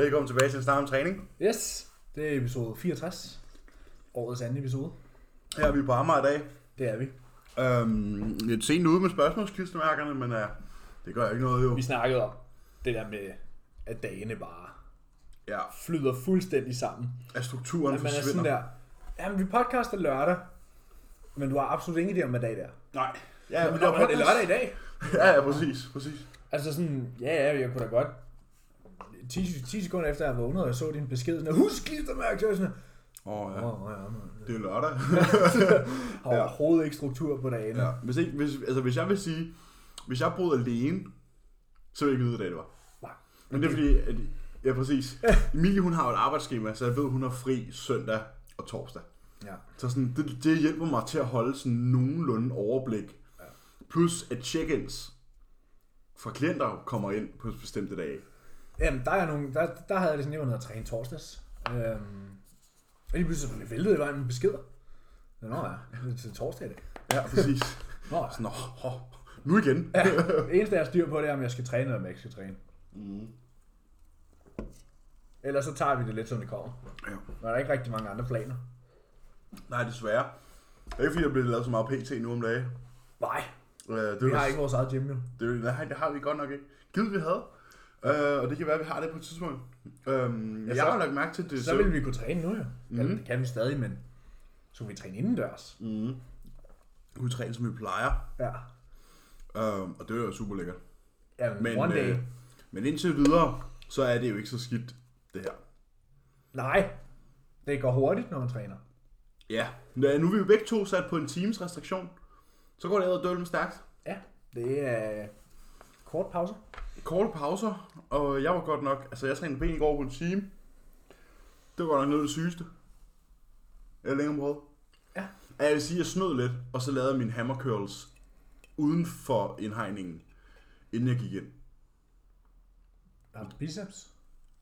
Velkommen tilbage til Start om Træning. Yes, det er episode 64. Årets anden episode. Her er vi på Amager i dag. Det er vi. Øhm, lidt sent ude med spørgsmålskistemærkerne, men uh, det gør ikke noget jo. Vi snakkede om det der med, at dagene bare Ja, flyder fuldstændig sammen. at strukturen At man er sådan forsvinder. der, jamen vi podcaster lørdag, men du har absolut ingen idé om, hvad dag det er. Nej. Ja, Ja, men men er det lørdag i dag? Ja, ja, præcis, præcis. Altså sådan, ja, ja, jeg kunne da godt 10, 10 sekunder efter jeg vågnede, og jeg så din besked, sådan, husk klistermærke, så var jeg sådan, Åh, oh, ja. oh, ja, man. Det er lørdag. har overhovedet ikke struktur på dagen. ja. Hvis, ikke, hvis, altså, hvis jeg vil sige, hvis jeg boede alene, så ville jeg ikke vide, hvad det var. Nej. Men det er fordi, at, ja præcis. Emilie, hun har jo et arbejdsskema, så jeg ved, hun har fri søndag og torsdag. Ja. Så sådan, det, det hjælper mig til at holde sådan nogenlunde overblik. Ja. Plus at check-ins fra klienter kommer ind på bestemte dage. Jamen, der, er nogle, der, der havde jeg det sådan, jeg var nede og træne torsdags. Øhm, og lige pludselig så væltede det var med beskeder. Nå ja, det er til torsdag i dag. Ja, præcis. Nå ja. Sådan, åh, nu igen. ja. Det eneste, jeg har styr på, det er, om jeg skal træne, eller om jeg ikke skal træne. Mm. Ellers så tager vi det lidt, som det kommer. Ja. Der er ikke rigtig mange andre planer. Nej, desværre. Det er ikke fordi, der bliver lavet så meget PT nu om dagen. Nej, Uh, det, vi er har ikke vores eget gym jo. Det, nej, det har vi godt nok ikke. Givet vi havde. Uh, og det kan være, at vi har det på et tidspunkt. Um, Ja, jeg så- har lagt mærke til det. Så vil vi kunne træne nu jo. Mm. Mhm. det kan vi stadig, men så vi træne indendørs. Mm. Vi træne, som vi plejer. Ja. Uh, og det er jo super lækkert. Ja, men Men, one day. øh, men indtil videre, så er det jo ikke så skidt, det her. Nej, det går hurtigt, når man træner. Ja, Nå, nu er vi jo begge to sat på en times restriktion. Så går det ad dølmen stærkt. Ja, det er kort pause. Korte pauser, og jeg var godt nok, altså jeg trænede ben i går på en time. Det var nok noget af det sygeste. Jeg længere prøvet. Ja. Jeg vil sige, at jeg snød lidt, og så lavede jeg mine hammer curls uden for indhegningen, inden jeg gik ind. Har du biceps?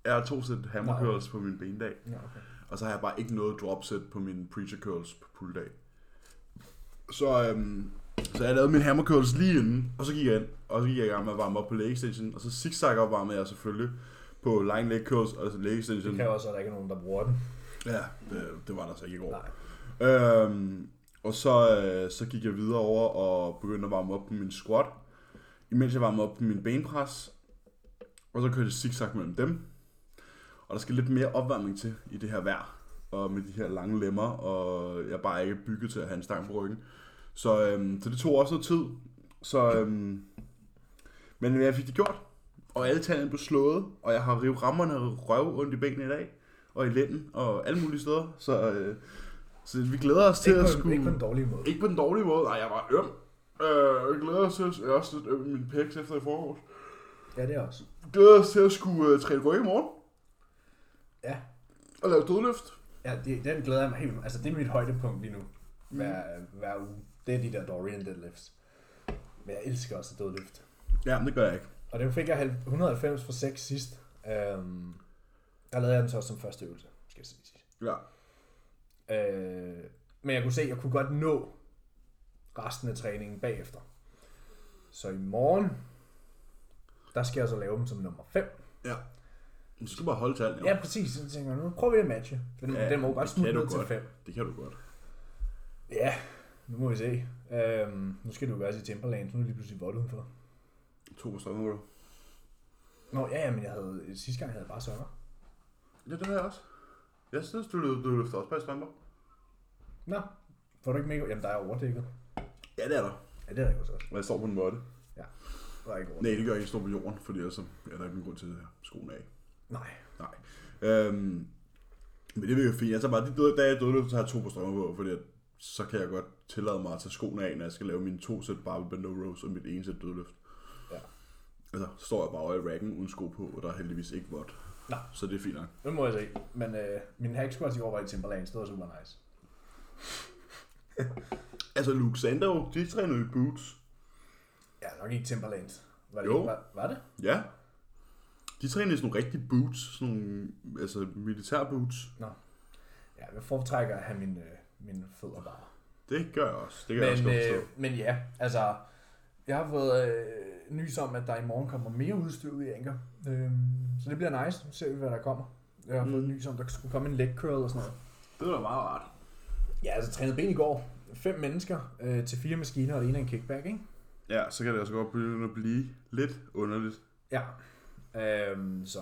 Jeg har to sæt hammer curls på min bendag, Ja, okay. og så har jeg bare ikke noget drop set på mine preacher curls på pulldag. Så, øhm, så jeg lavede mine hammer curls lige inden, og så gik jeg ind, og så gik jeg i gang med at varme op på leg extension, og så zigzag opvarmede jeg selvfølgelig på line leg curls og leg extension. Det kræver også, at der ikke er nogen, der bruger den. Ja, det, det var der så ikke i går. Nej. Øhm, og så, øh, så gik jeg videre over og begyndte at varme op på min squat, imens jeg varmede op på min benpres, og så kørte jeg zigzag mellem dem. Og der skal lidt mere opvarmning til i det her vejr, og med de her lange lemmer, og jeg er bare ikke bygget til at have en stang på ryggen. Så, øhm, så det tog også noget tid. Så, øhm, men jeg fik det gjort, og alle tallene blev slået, og jeg har rivet rammerne røv ondt i benene i dag, og i lænden, og alle mulige steder. Så, øh, så vi glæder os til Ikke at skulle... ikke på en dårlig måde. Ikke på den dårlige måde. Nej, jeg var øm. Øh, jeg glæder os til at... Jeg er også lidt øm i min pæks efter i forgårs. Ja, det er også. Jeg glæder os til at skulle uh, træne ryg i morgen. Ja. Og lave dødløft. Ja, det, den glæder jeg mig helt Altså, det er mit højdepunkt lige nu. Hver, hver uge. Det er de der Dorian deadlifts. Men jeg elsker også dødløft. Ja, men det gør jeg ikke. Og det fik jeg halv- 190 for 6 sidst. Øhm, der lavede jeg den så også som første øvelse, skal jeg sige. Ja. Øh, men jeg kunne se, at jeg kunne godt nå resten af træningen bagefter. Så i morgen, der skal jeg så lave dem som nummer 5. Ja. Du skal bare holde tallene. Ja, præcis. Så tænker jeg, nu prøver vi at matche. Den, Ja, den må godt du ned til godt. 5. Det kan du godt. Ja, nu må vi se. Øhm, nu skal du jo også i Timberland, så nu er det lige pludselig vådt udenfor. To på du. Nå, ja, ja, men jeg havde, sidste gang havde jeg bare sokker. Ja, det har jeg også. Jeg synes, du løfter du løfter også bare i strømper. Nå, får du ikke mega... Jamen, der er overdækket. Ja, det er der. Ja, det er så også. Og jeg står på en måtte. Der er ikke Nej, overdækket. det gør jeg ikke. Jeg står på jorden, fordi ellers så er der ikke nogen grund til at have skoene af. Nej. Nej. Øhm, men det vil jo fint. Jeg tager bare de døde dage, jeg døde, så har jeg to på strømmer på, fordi at, så kan jeg godt tillade mig at tage skoene af, når jeg skal lave mine to sæt barbell over rows og mit ene sæt dødløft. Ja. Altså, så står jeg bare i racken uden sko på, og der er heldigvis ikke vådt. Nej. Så det er fint nok. Nu må jeg se. Men øh, min hack squats i år var i Timberland, så det var super nice. Altså, Luke Sando, de træner jo i boots. Ja, nok ikke Timberland. Var det, Jo. Ikke, var, var det? Ja. De træner i sådan nogle rigtige boots, sådan nogle, altså militær boots. Ja, jeg foretrækker at have mine, øh, mine fødder bare. Det gør jeg også. Det jeg også Men, godt forstå. øh, men ja, altså, jeg har fået, øh, nys om, at der i morgen kommer mere udstyr ud i Anker. Øhm, så det bliver nice. Nu ser vi, hvad der kommer. Jeg har fået Mm. nys om, der skulle komme en leg curl og sådan noget. Det var meget rart. Ja, altså trænet ben i går. Fem mennesker øh, til fire maskiner, og det ene er en kickback, ikke? Ja, så kan det også godt begynde at blive lidt underligt. Ja. Øhm, så.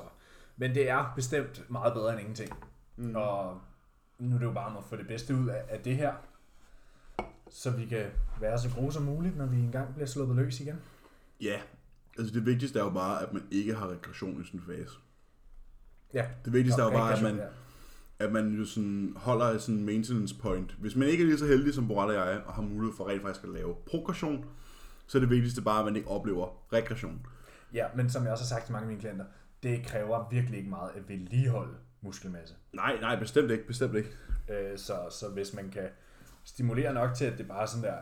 Men det er bestemt meget bedre end ingenting. Mm. Og nu er det jo bare om at få det bedste ud af, af det her. Så vi kan være så gode som muligt, når vi engang bliver sluppet løs igen. Ja, altså det vigtigste er jo bare, at man ikke har regression i sådan en fase. Ja. Det vigtigste er jo bare, at man, Ja. at man jo sådan holder sådan maintenance point. Hvis man ikke er lige så heldig som Borat og jeg, og har mulighed for rent faktisk at lave progression, så er det vigtigste bare, at man ikke oplever regression. ja, men som jeg også har sagt til mange af mine klienter, det kræver virkelig ikke meget at vedligeholde muskelmasse. Nej, nej, bestemt ikke, bestemt ikke. Øh, så, så hvis man kan stimulere nok til, at det bare er sådan der,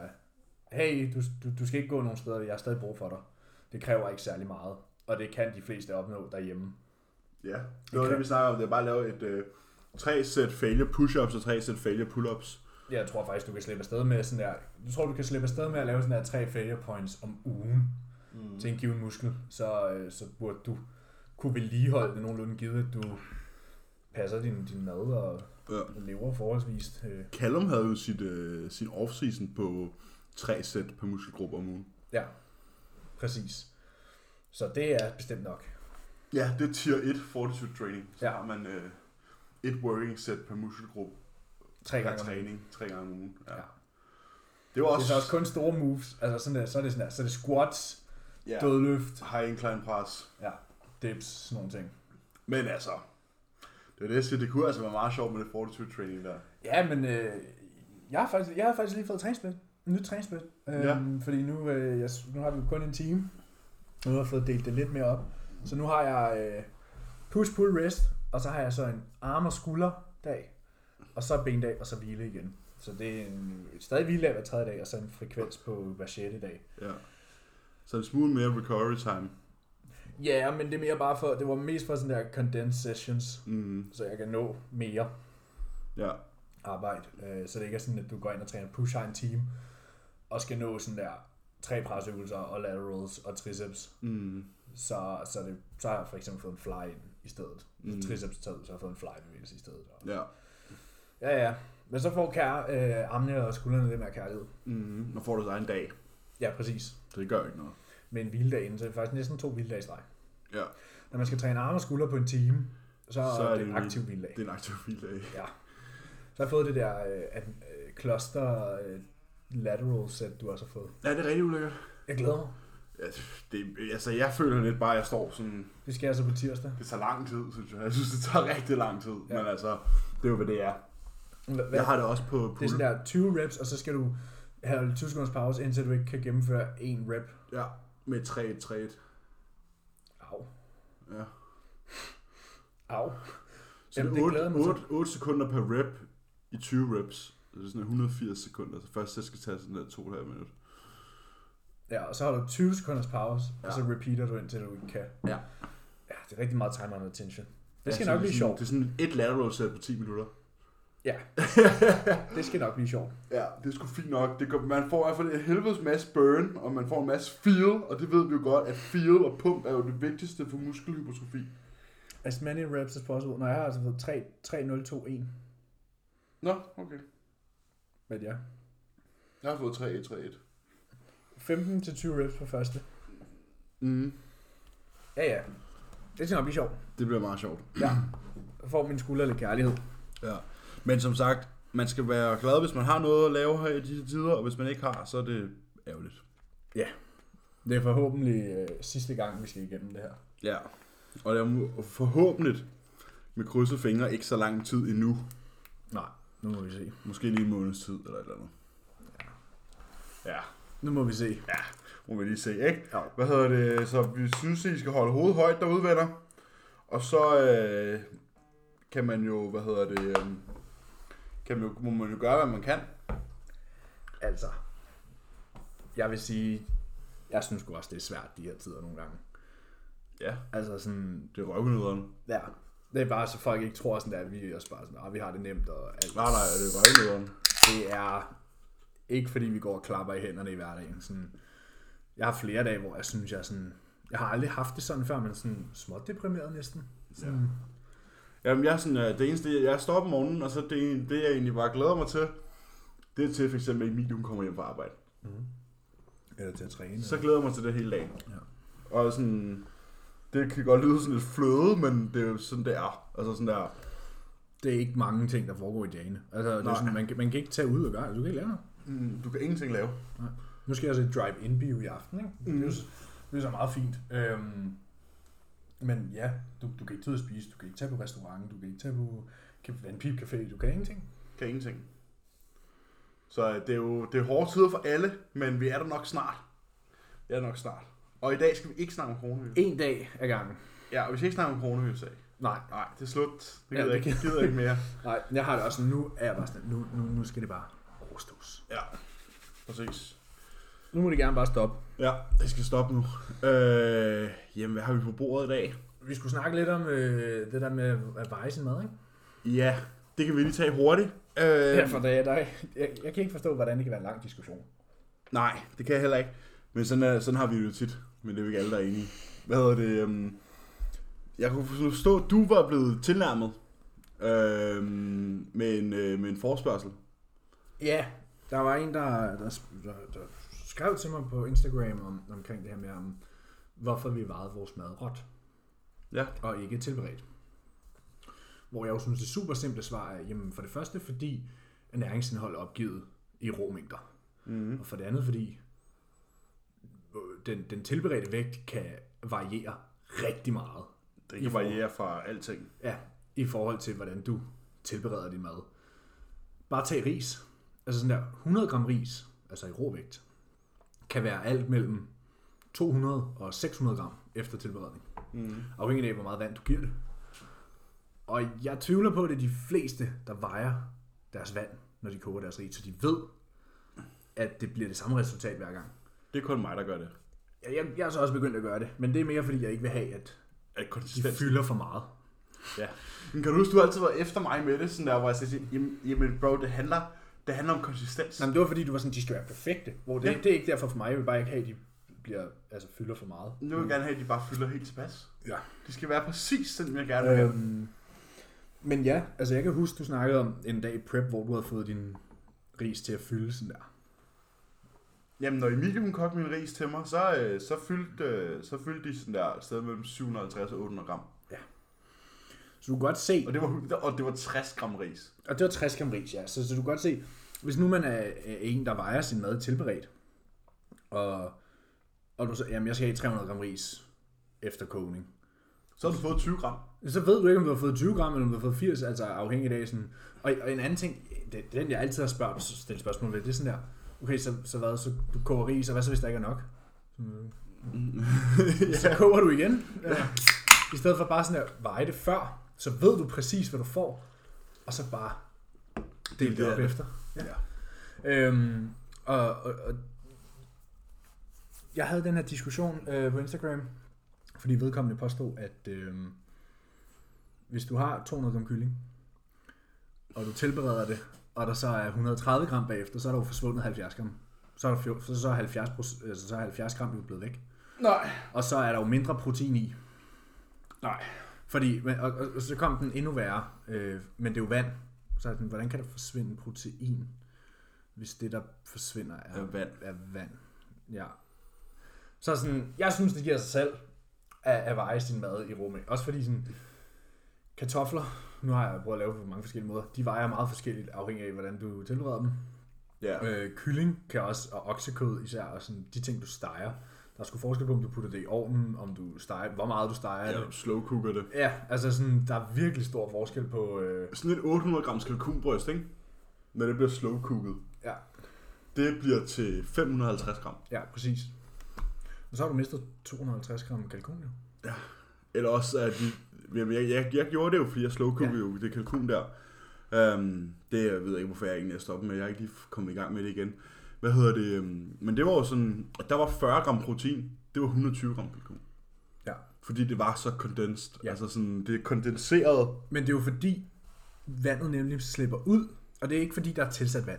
hey, du, du, du skal ikke gå nogen steder, jeg har stadig brug for dig. Det kræver ikke særlig meget, og det kan de fleste opnå derhjemme. Ja, det var det, vi snakker om. Det er bare at lave et øh, tre sæt failure push-ups og tre sæt failure pull-ups. Jeg tror faktisk, du kan slippe afsted med sådan der, du tror, du kan slippe afsted med at lave sådan der tre failure points om ugen mm. til en given muskel, så, øh, så burde du kunne vedligeholde det nogenlunde givet, at du passer din, din mad og Ja. lever forholdsvist. Øh, Callum havde jo sit, øh, sin off-season på tre sæt per muskelgruppe om ugen. ja, præcis. Så det er bestemt nok. Ja, det er tier 1 fortitude training. Så Ja. ja. har man øh, et working set per muskelgruppe Tre gange om ugen. træning, tre gange om ugen. Ja. Ja. Det var Det er også, så også kun store moves. Altså sådan der, så er det sådan der, så er det squats, ja, dødløft, high incline press. dips, sådan nogle ting. Men altså, det er det, jeg det kunne altså være meget sjovt med det fortitude training der. Ja, men øh, jeg, har faktisk, jeg har faktisk lige fået træningsspil. En nyt træningsspil. Øhm, Ja. Fordi nu, øh, jeg, nu har vi kun en time. Nu har jeg fået delt det lidt mere op. Så nu har jeg øh, push, pull, rest. Og så har jeg så en arm- og skulderdag. Og så bendag, og så hvile igen. Så det er en, stadig hvile hver tredje dag, og så en frekvens på hver sjette dag. Ja. Så en smule mere recovery time. Ja, men det er mere bare for, det var mest for sådan der condensed sessions, Mm. så jeg kan nå mere Ja. arbejde. Øh, Så det ikke er sådan, at du går ind og træner push en time, og skal nå sådan der tre presøvelser og laterals og triceps. Mm. Så, så, det, så har jeg for eksempel fået en fly ind i stedet. Mm. Triceps taget, så har jeg fået en fly bevægelse i stedet. Og- Ja. Ja, ja. Men så får kær, øh, armene og skuldrene lidt mere kærlighed. Mm. Nu får du dig en dag, Ja, præcis. så det gør ikke noget. Med en hviledag inden, så er det faktisk næsten to hviledage i streg. Ja. Når man skal træne arme og skulder på en time, så, så er det en en aktiv hviledag. Det er en aktiv hviledag. Så har jeg fået det der øh, øh, cluster øh, lateral set, du også har fået. Ja, det er rigtig ulækkert. Jeg glæder mig. Ja, det, altså, jeg føler lidt bare, at jeg står sådan... Det skal jeg så på tirsdag. Det tager lang tid, synes jeg. Jeg synes, det tager rigtig lang tid. Ja. Ja. Men altså, det er jo, hvad det er. Hvad, Jeg har det også på det er pull. sådan der 20 reps, og så skal du have 20 sekunders pause, indtil du ikke kan gennemføre en rep. Ja, med 3 3 Au. Ja. Au. Så Jamen, det det er glæder 8, jeg mig 8, 8 sekunder per rep i 20 reps. Så det er sådan 180 sekunder. Så først jeg skal tage sådan der 2,5 minutter. Ja, og så har du 20 sekunders pause, ja. og så repeater du indtil du ikke kan. Ja. Ja, det er rigtig meget time on attention. Det skal Ja, nok blive det sjovt. Det er sådan et lateral set på 10 minutter. Ja. Det skal nok blive sjovt. Ja, det er sgu fint nok. Det går, man får i hvert fald en helvedes masse burn, og man får en masse feel, og det ved vi jo godt, at feel og pump er jo det vigtigste for muskelhypertrofi. As many reps as possible. Nå, jeg har altså fået 3, 3 0, 2, 1. Nå, okay. Hvad det er? Jeg har fået 3 1 3 1. 15 til 20 reps på første. Mm. Ja, ja. Det skal nok blive sjovt. Det bliver meget sjovt. Ja. Jeg får min skulder lidt kærlighed. Ja. Men som sagt, man skal være glad, hvis man har noget at lave her i disse tider, og hvis man ikke har, så er det ærgerligt. Det er forhåbentlig øh, sidste gang, vi skal igennem det her. Ja. Og det er forhåbentlig med krydset fingre ikke så lang tid endnu. Nej, nu må vi se. Måske lige en måneds tid eller et eller andet. Ja, Nu må vi se. må vi lige se, ikke? Ja. Hvad hedder det? Så vi synes, at I skal holde hovedet højt derude, venner. Og så øh, kan man jo, hvad hedder det, øh, kan man må man jo gøre, hvad man kan. Altså, jeg vil sige, jeg synes også, det er svært de her tider nogle gange. Ja, Altså sådan, det er røvnederen. ja, det er bare så folk ikke tror sådan, at vi er også bare sådan, vi har det nemt og alt. Nej, nej, det er røvnederen. Det er ikke fordi, vi går og klapper i hænderne i hverdagen. Sådan, Jeg har flere dage, hvor jeg synes, jeg sådan... Jeg har aldrig haft det sådan før, men sådan småt deprimeret næsten. Sådan, Jamen, jeg er sådan, øh, det eneste, jeg står op om morgenen, og så det, det jeg egentlig bare glæder mig til, det er til for eksempel, at Emilie hun kommer hjem fra arbejde. Eller til at træne. Så glæder jeg mig til det hele dagen. Ja. Og sådan, det kan godt lyde sådan lidt fløde, men det er jo sådan, det er. Altså sådan der, det er ikke mange ting, der foregår i dagene. Altså, det er Nej. sådan, man, kan, man kan ikke tage ud og gøre. Du kan ikke lave noget. mm, du kan ingenting lave. Nu skal jeg altså drive-in bio i aften, ikke? Mm. Det, er jo, s- det er så meget fint. Øhm, men ja, du, du kan ikke tage ud og spise, du kan ikke tage på restaurant, du kan ikke tage på ka- en pipcafé, du kan ingenting. Kan ingenting. Så øh, det er jo det er hårde tider for alle, men vi er der nok snart. Vi er der nok snart. Og i dag skal vi ikke snakke om coronavirus. En dag ad gangen. Ja, og vi skal ikke snakke om coronavirus i dag. Nej, Nej, det er slut. Det Ja, gider det jeg ikke, gider ikke mere. nej, jeg har det også nu er jeg bare sådan, nu, nu, nu skal det bare overstås. Ja, præcis. Nu må det gerne bare stoppe. Ja, det skal stoppe nu. Øh, jamen, hvad har vi på bordet i dag? Vi skulle snakke lidt om øh, det der med at veje sin mad, ikke? Ja, det kan vi lige tage hurtigt. Øh, Ja, for det, der, jeg, jeg kan ikke forstå, hvordan det kan være en lang diskussion. Nej, det kan jeg heller ikke. Men sådan, er, sådan har vi det jo tit. Men det er jo ikke alle, der er enige. Hvad hedder det? Um, jeg kunne forstå, at du var blevet tilnærmet øhm, med, en, øh, med en forspørgsel. Ja, der var en, der, der, der, der skrev til mig på Instagram om, omkring det her med, om, hvorfor vi vejede vores mad råt Ja. og ikke tilberedt. Hvor jeg jo synes, det super simple svar er, jamen for det første, fordi næringsindhold er opgivet i rå mængder. Mm. Og for det andet, fordi den, den tilberedte vægt kan variere rigtig meget. Det kan variere fra alting. Ja, i forhold til, hvordan du tilbereder din mad. Bare tag ris. Altså sådan der 100 gram ris, altså i råvægt, kan være alt mellem 200 og 600 gram efter tilberedning. Mm. Afhængig af, hvor meget vand du giver det. Og jeg tvivler på, at det er de fleste, der vejer deres vand, når de koger deres ris, så de ved, at det bliver det samme resultat hver gang. Det er kun mig, der gør det. Jeg, jeg, jeg er så også begyndt at gøre det, men det er mere, fordi jeg ikke vil have, at At de fylder for meget. Ja. Men kan du huske, du har altid været efter mig med det, sådan der, hvor jeg siger, jamen, jamen bro, det handler, det handler om konsistens. Nej, men det var fordi, du var sådan, de skal være perfekte. Hvor det, Ja. det er ikke derfor for mig. Jeg vil bare ikke have, at de bliver, altså, fylder for meget. Nu vil jeg gerne have, at de bare fylder helt tilpas. Ja. De skal være præcis sådan, jeg gerne vil have. Øhm, men ja, altså jeg kan huske, du snakkede om en dag i prep, hvor du havde fået din ris til at fylde sådan der. Jamen, når Emilie hun kogte min ris til mig, så, øh, så, fyldte, øh, så fyldte de sådan der et sted mellem 750 og 800 gram. Så du kan godt se, Og det var, og det var 60 gram ris. og det var 60 gram ris, ja. Så, så du kan godt se, hvis nu man er, er en, der vejer sin mad tilberedt, og, og du så, jamen jeg skal have 300 gram ris efter kogning, Så har du fået 20 gram. så ved du ikke, om du har fået 20 gram, eller om du har fået 80, altså afhængig af sådan. Og, og en anden ting, det, den jeg altid har spørgt, stillet spørgsmål ved, det er sådan der, okay, så, så hvad, så du koger ris, og hvad så, hvis der ikke er nok? Så koger du igen. Ja. I stedet for bare sådan der, veje det før, så ved du præcis, hvad du får, og så bare del det op det. efter. Ja. Øhm, og, og, og jeg havde den her diskussion øh, på Instagram, fordi vedkommende påstod, at øh, hvis du har 200 gram kylling, og du tilbereder det, og der så er 130 gram bagefter, så er der jo forsvundet 70 gram. Så er, der, så, så er 70, proc- altså, så er 70 gram jo blevet væk. Nej. Og så er der jo mindre protein i. Nej. Fordi, og, og, og så kom den endnu værre, øh, men det er jo vand. Så er den, hvordan kan der forsvinde protein, hvis det, der forsvinder, er, Er vand. er vand? Ja. Så sådan, jeg synes, det giver sig selv at, at veje sin mad i rummet. Også fordi sådan, kartofler, nu har jeg prøvet at lave på mange forskellige måder, de vejer meget forskelligt afhængig af, hvordan du tilbereder dem. Ja. Øh, kylling kan også, og oksekød især, og sådan, de ting, du steger. Der er sgu forskel på, om du putter det i ovnen, om du steger, hvor meget du steger Ja, det. slow cooker det. Ja, altså sådan, der er virkelig stor forskel på... Øh, Sådan et 800 grams kalkunbryst, ikke? Når det bliver slow cooket. ja, Det bliver til 550 gram. ja, præcis. Og så har du mistet 250 gram kalkun, jo. Eller også, at de, jamen, jeg, jeg, jeg gjorde det jo, fordi jeg slow Ja. jo det kalkun der. Um, det jeg ved jeg ikke, hvorfor jeg egentlig er stoppet med. Jeg har ikke lige kommet i gang med det igen. Hvad hedder det? Um, men det var jo sådan, at der var 40 gram protein. Det var 120 gram kalkun. Ja. Fordi det var så condensed. Ja. Altså sådan, det er kondenseret. Men det er jo fordi, vandet nemlig slipper ud, og det er ikke fordi, der er tilsat vand.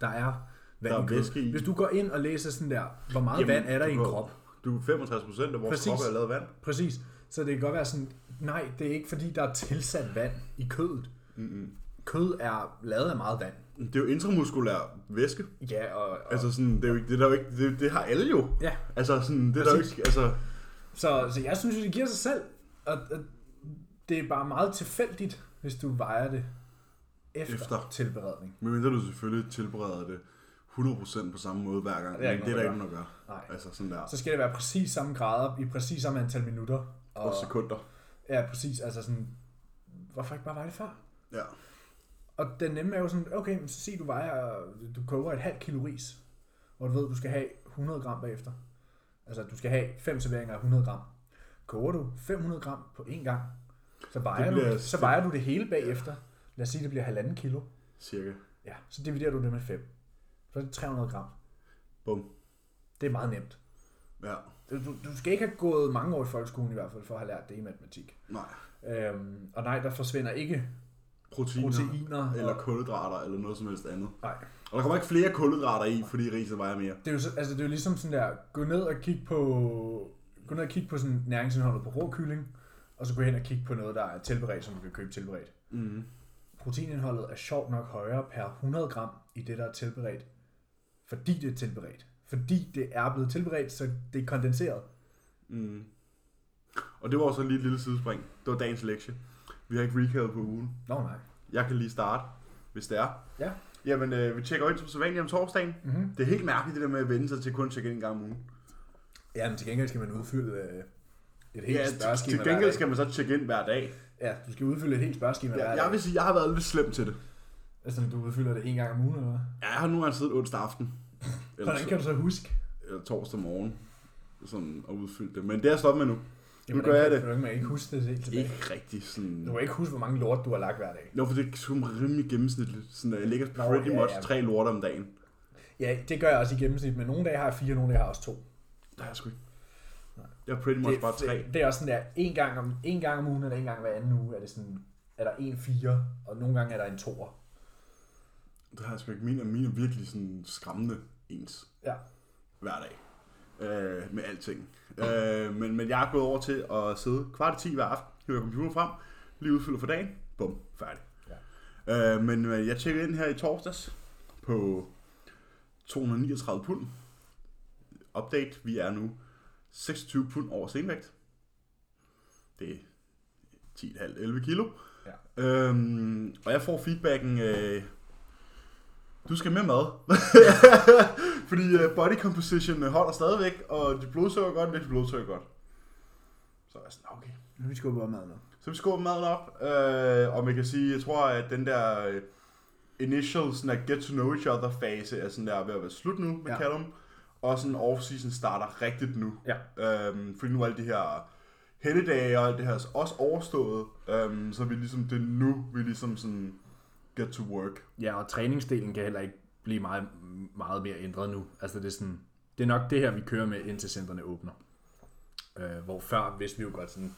Der er vand Der er væske i. Hvis du går ind og læser sådan der, hvor meget Jamen, vand er der i en du- krop. Du er 65 procent af vores Præcis. krop er lavet af vand. Præcis. Så det kan godt være sådan, nej, det er ikke fordi, der er tilsat vand i kødet. Mm-hmm. Kød er lavet af meget vand. Det er jo intramuskulær væske. Ja, og, og Altså sådan, det er jo ikke, det, er der jo ikke, det, det har alle jo. ja. Altså sådan, det er der jo ikke, altså... Så, så jeg synes, det giver sig selv. Og, og det er bare meget tilfældigt, hvis du vejer det efter, Efter. tilberedning. Men mindre du selvfølgelig tilbereder det 100% på samme måde hver gang. Det er Men ikke det er der ikke nogen, der gør. Nej. Altså sådan der. Så skal det være præcis samme grader i præcis samme antal minutter. Og sekunder. Ja, præcis. Altså sådan, hvorfor ikke bare veje det før? Ja. Og den nemme er jo sådan, okay, men så sig du vejer, du koger et halvt kilo ris, og du ved, du skal have 100 gram bagefter. Altså, du skal have fem serveringer af 100 gram. Koger du 500 gram på én gang, så vejer, du, så vejer du det hele bagefter. Lad os sige, det bliver halvanden kilo. Cirka. Ja, så dividerer du det med 5. Så er det 300 gram. Bum. Det er meget nemt. Ja. Du, du skal ikke have gået mange år i folkeskolen i hvert fald, for at have lært det i matematik. Nej. Øhm, og nej, der forsvinder ikke Proteiner. proteiner. Eller og, kulhydrater, eller noget som helst andet. nej. Og der kommer ikke flere kulhydrater i, fordi riset vejer mere. Det er jo, så, altså, det er jo ligesom sådan der, gå ned og kigge på, gå ned og kigge på sådan næringsindholdet på rå kylling, og så gå hen og kigge på noget, der er tilberedt, som du kan købe tilberedt. Mm. Proteinindholdet er sjovt nok højere per 100 gram i det, der er tilberedt, fordi det er tilberedt. Fordi det er blevet tilberedt, så det er kondenseret. Mm. Og det var også lige et lille sidespring. Det var dagens lektie. Vi har ikke recap på ugen. Nå nej. Jeg kan lige starte, hvis det er. Ja. Jamen, øh, vi tjekker ind som sædvanligt om torsdagen. Mm-hmm. Det er helt mærkeligt, det der med at vende sig til kun at tjekke ind en gang om ugen. Ja, men til gengæld skal man udfylde øh, et helt Ja, spørgeskema til hver gengæld skal man så tjekke ind hver dag. Ja, du skal udfylde et helt spørgeskema hver Ja, dag. jeg vil sige, jeg har været lidt slem til det. Altså, du udfylder det en gang om ugen, eller hvad? Ja, Jeg har nu siddet onsdag aften. Eller, Hvordan kan du så huske? eller torsdag morgen. Sådan at udfylde det. Men det er jeg stoppet med nu. Jamen, gør jeg det. Hvordan kan ikke huske det helt tilbage? Ikke rigtig sådan... Du kan ikke huske, hvor mange lort, du har lagt hver dag. Nå, for det er sgu rimelig gennemsnitligt. Sådan, jeg ligger Nå, pretty ja, much ja. tre lorte om dagen. Ja, det gør jeg også i gennemsnit, men nogle dage har jeg fire, nogle dage har jeg også to. Der er jeg sgu ikke. Jeg er pretty much Det, bare tre. det, det, er også sådan der, en gang om, en gang om ugen, eller en gang hver anden uge, er det sådan, er der en fire, og nogle gange er der en toer. Det har jeg sgu ikke. Mine, mine er virkelig sådan skræmmende ens. Ja. Hver dag. Øh, med alting. Øh, men, men jeg er gået over til at sidde kvart i 10 hver aften, hiver computeren frem, lige udfylder for dagen, bum, færdig. Ja. Øh, men øh, jeg tjekkede ind her i torsdags på 239 pund. Update, vi er nu 26 pund over senvægt. Det er 10,5-11 kilo. Ja. Øhm, og jeg får feedbacken, øh, du skal med mad. Fordi øh, body composition øh, holder stadigvæk, og dit blodsukker er godt, og dit blodsukker er godt. Så er jeg sådan, okay. Nu vi skubber maden nu. Så vi skubber maden op, øh, og man kan sige, jeg tror, at den der øh, initial sådan der get to know each other fase er sådan der ved at være slut nu med ja. Callum. Og sådan off-season starter rigtigt nu. Ja. Øhm, fordi nu er alle de her helligdage og alt det her også overstået. Øhm, så vi ligesom, det er nu, vi ligesom sådan get to work. Ja, og træningsdelen kan heller ikke blive meget, meget mere ændret nu. Altså det er sådan, det er nok det her, vi kører med, indtil centrene åbner. Øh, hvor før vidste vi jo godt sådan,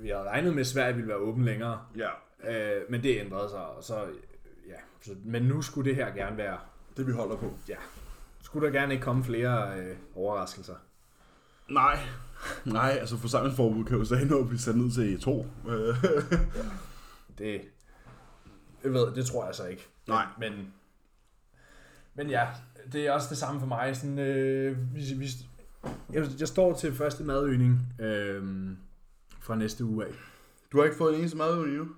vi havde regnet med, at Sverige ville være åben længere, Ja. øh, men det ændrede sig, og så, ja, så, men nu skulle det her gerne være, Det vi holder på. ja, skulle der gerne ikke komme flere øh, overraskelser. Nej. Nej, altså forsamlingsforbud kan jo stadig nå at blive sat ned til to. Øh, Det, jeg ved, det tror jeg så ikke. Nej. Men, men ja, det er også det samme for mig. Sådan, øh, vi, vi, jeg, jeg står til første madøgning øh, fra næste uge af. du har ikke fået en eneste mad endnu?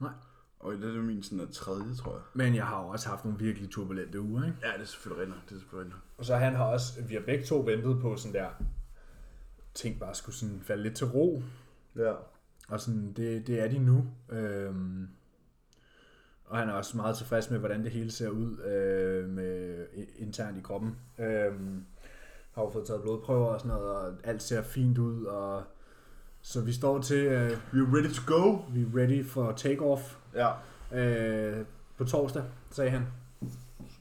Nej. Og det er min sådan er tredje, tror jeg. Men jeg har jo også haft nogle virkelig turbulente uger. Ikke? Ja, det er selvfølgelig rigtigt. Det er selvfølgelig rigtigt. Og så han har også, vi har begge to ventet på sådan der, ting bare skulle sådan falde lidt til ro. Ja. Og sådan, det, det er de nu. Øhm, og han er også meget tilfreds med, hvordan det hele ser ud øh, med internt i kroppen. Øhm, har jo fået taget blodprøver og sådan noget, og alt ser fint ud. Og, så vi står til, øh, We're ready to go. vi er ready for take-off Ja. øh, på torsdag, sagde han.